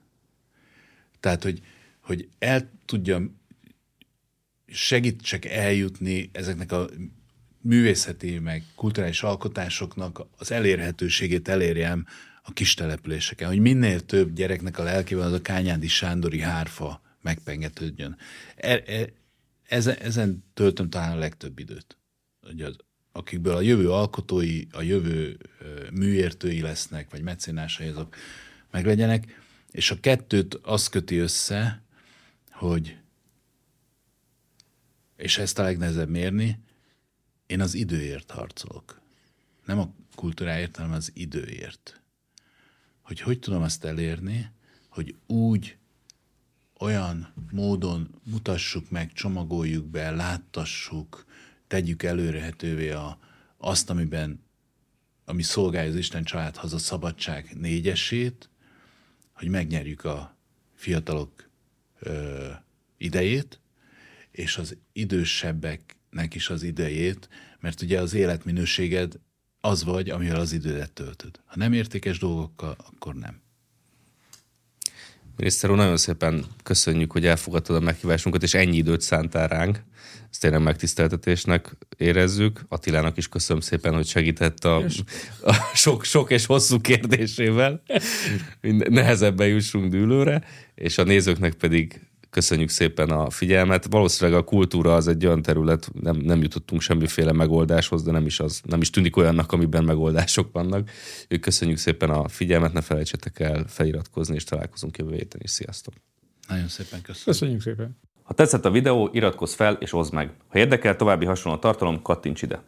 Tehát, hogy, hogy el tudjam, segítsek eljutni ezeknek a művészeti, meg kulturális alkotásoknak az elérhetőségét elérjem a kis településeken, hogy minél több gyereknek a lelkében az a kányádi sándori hárfa megpengetődjön. E, e, ezen, ezen töltöm talán a legtöbb időt. Hogy az, akikből a jövő alkotói, a jövő műértői lesznek, vagy mecénásai azok meglegyenek, és a kettőt az köti össze, hogy és ezt a legnehezebb mérni, én az időért harcolok. Nem a kultúráért, hanem az időért. Hogy hogy tudom azt elérni, hogy úgy, olyan módon mutassuk meg, csomagoljuk be, láttassuk, tegyük előrehetővé a, azt, amiben, ami szolgálja az Isten családhoz a szabadság négyesét, hogy megnyerjük a fiatalok ö, idejét, és az idősebbeknek is az idejét, mert ugye az életminőséged az vagy, amivel az idődet töltöd. Ha nem értékes dolgokkal, akkor nem. Miniszter úr, nagyon szépen köszönjük, hogy elfogadtad a meghívásunkat, és ennyi időt szántál ránk. Ezt tényleg megtiszteltetésnek érezzük. Attilának is köszönöm szépen, hogy segített a, a sok, sok és hosszú kérdésével. Nehezebben jussunk dűlőre, és a nézőknek pedig Köszönjük szépen a figyelmet. Valószínűleg a kultúra az egy olyan terület, nem, nem jutottunk semmiféle megoldáshoz, de nem is, az, nem is tűnik olyannak, amiben megoldások vannak. Köszönjük szépen a figyelmet, ne felejtsetek el feliratkozni, és találkozunk jövő héten is. Sziasztok! Nagyon szépen köszönöm. Köszönjük szépen! Ha tetszett a videó, iratkozz fel és oszd meg. Ha érdekel további hasonló tartalom, kattints ide!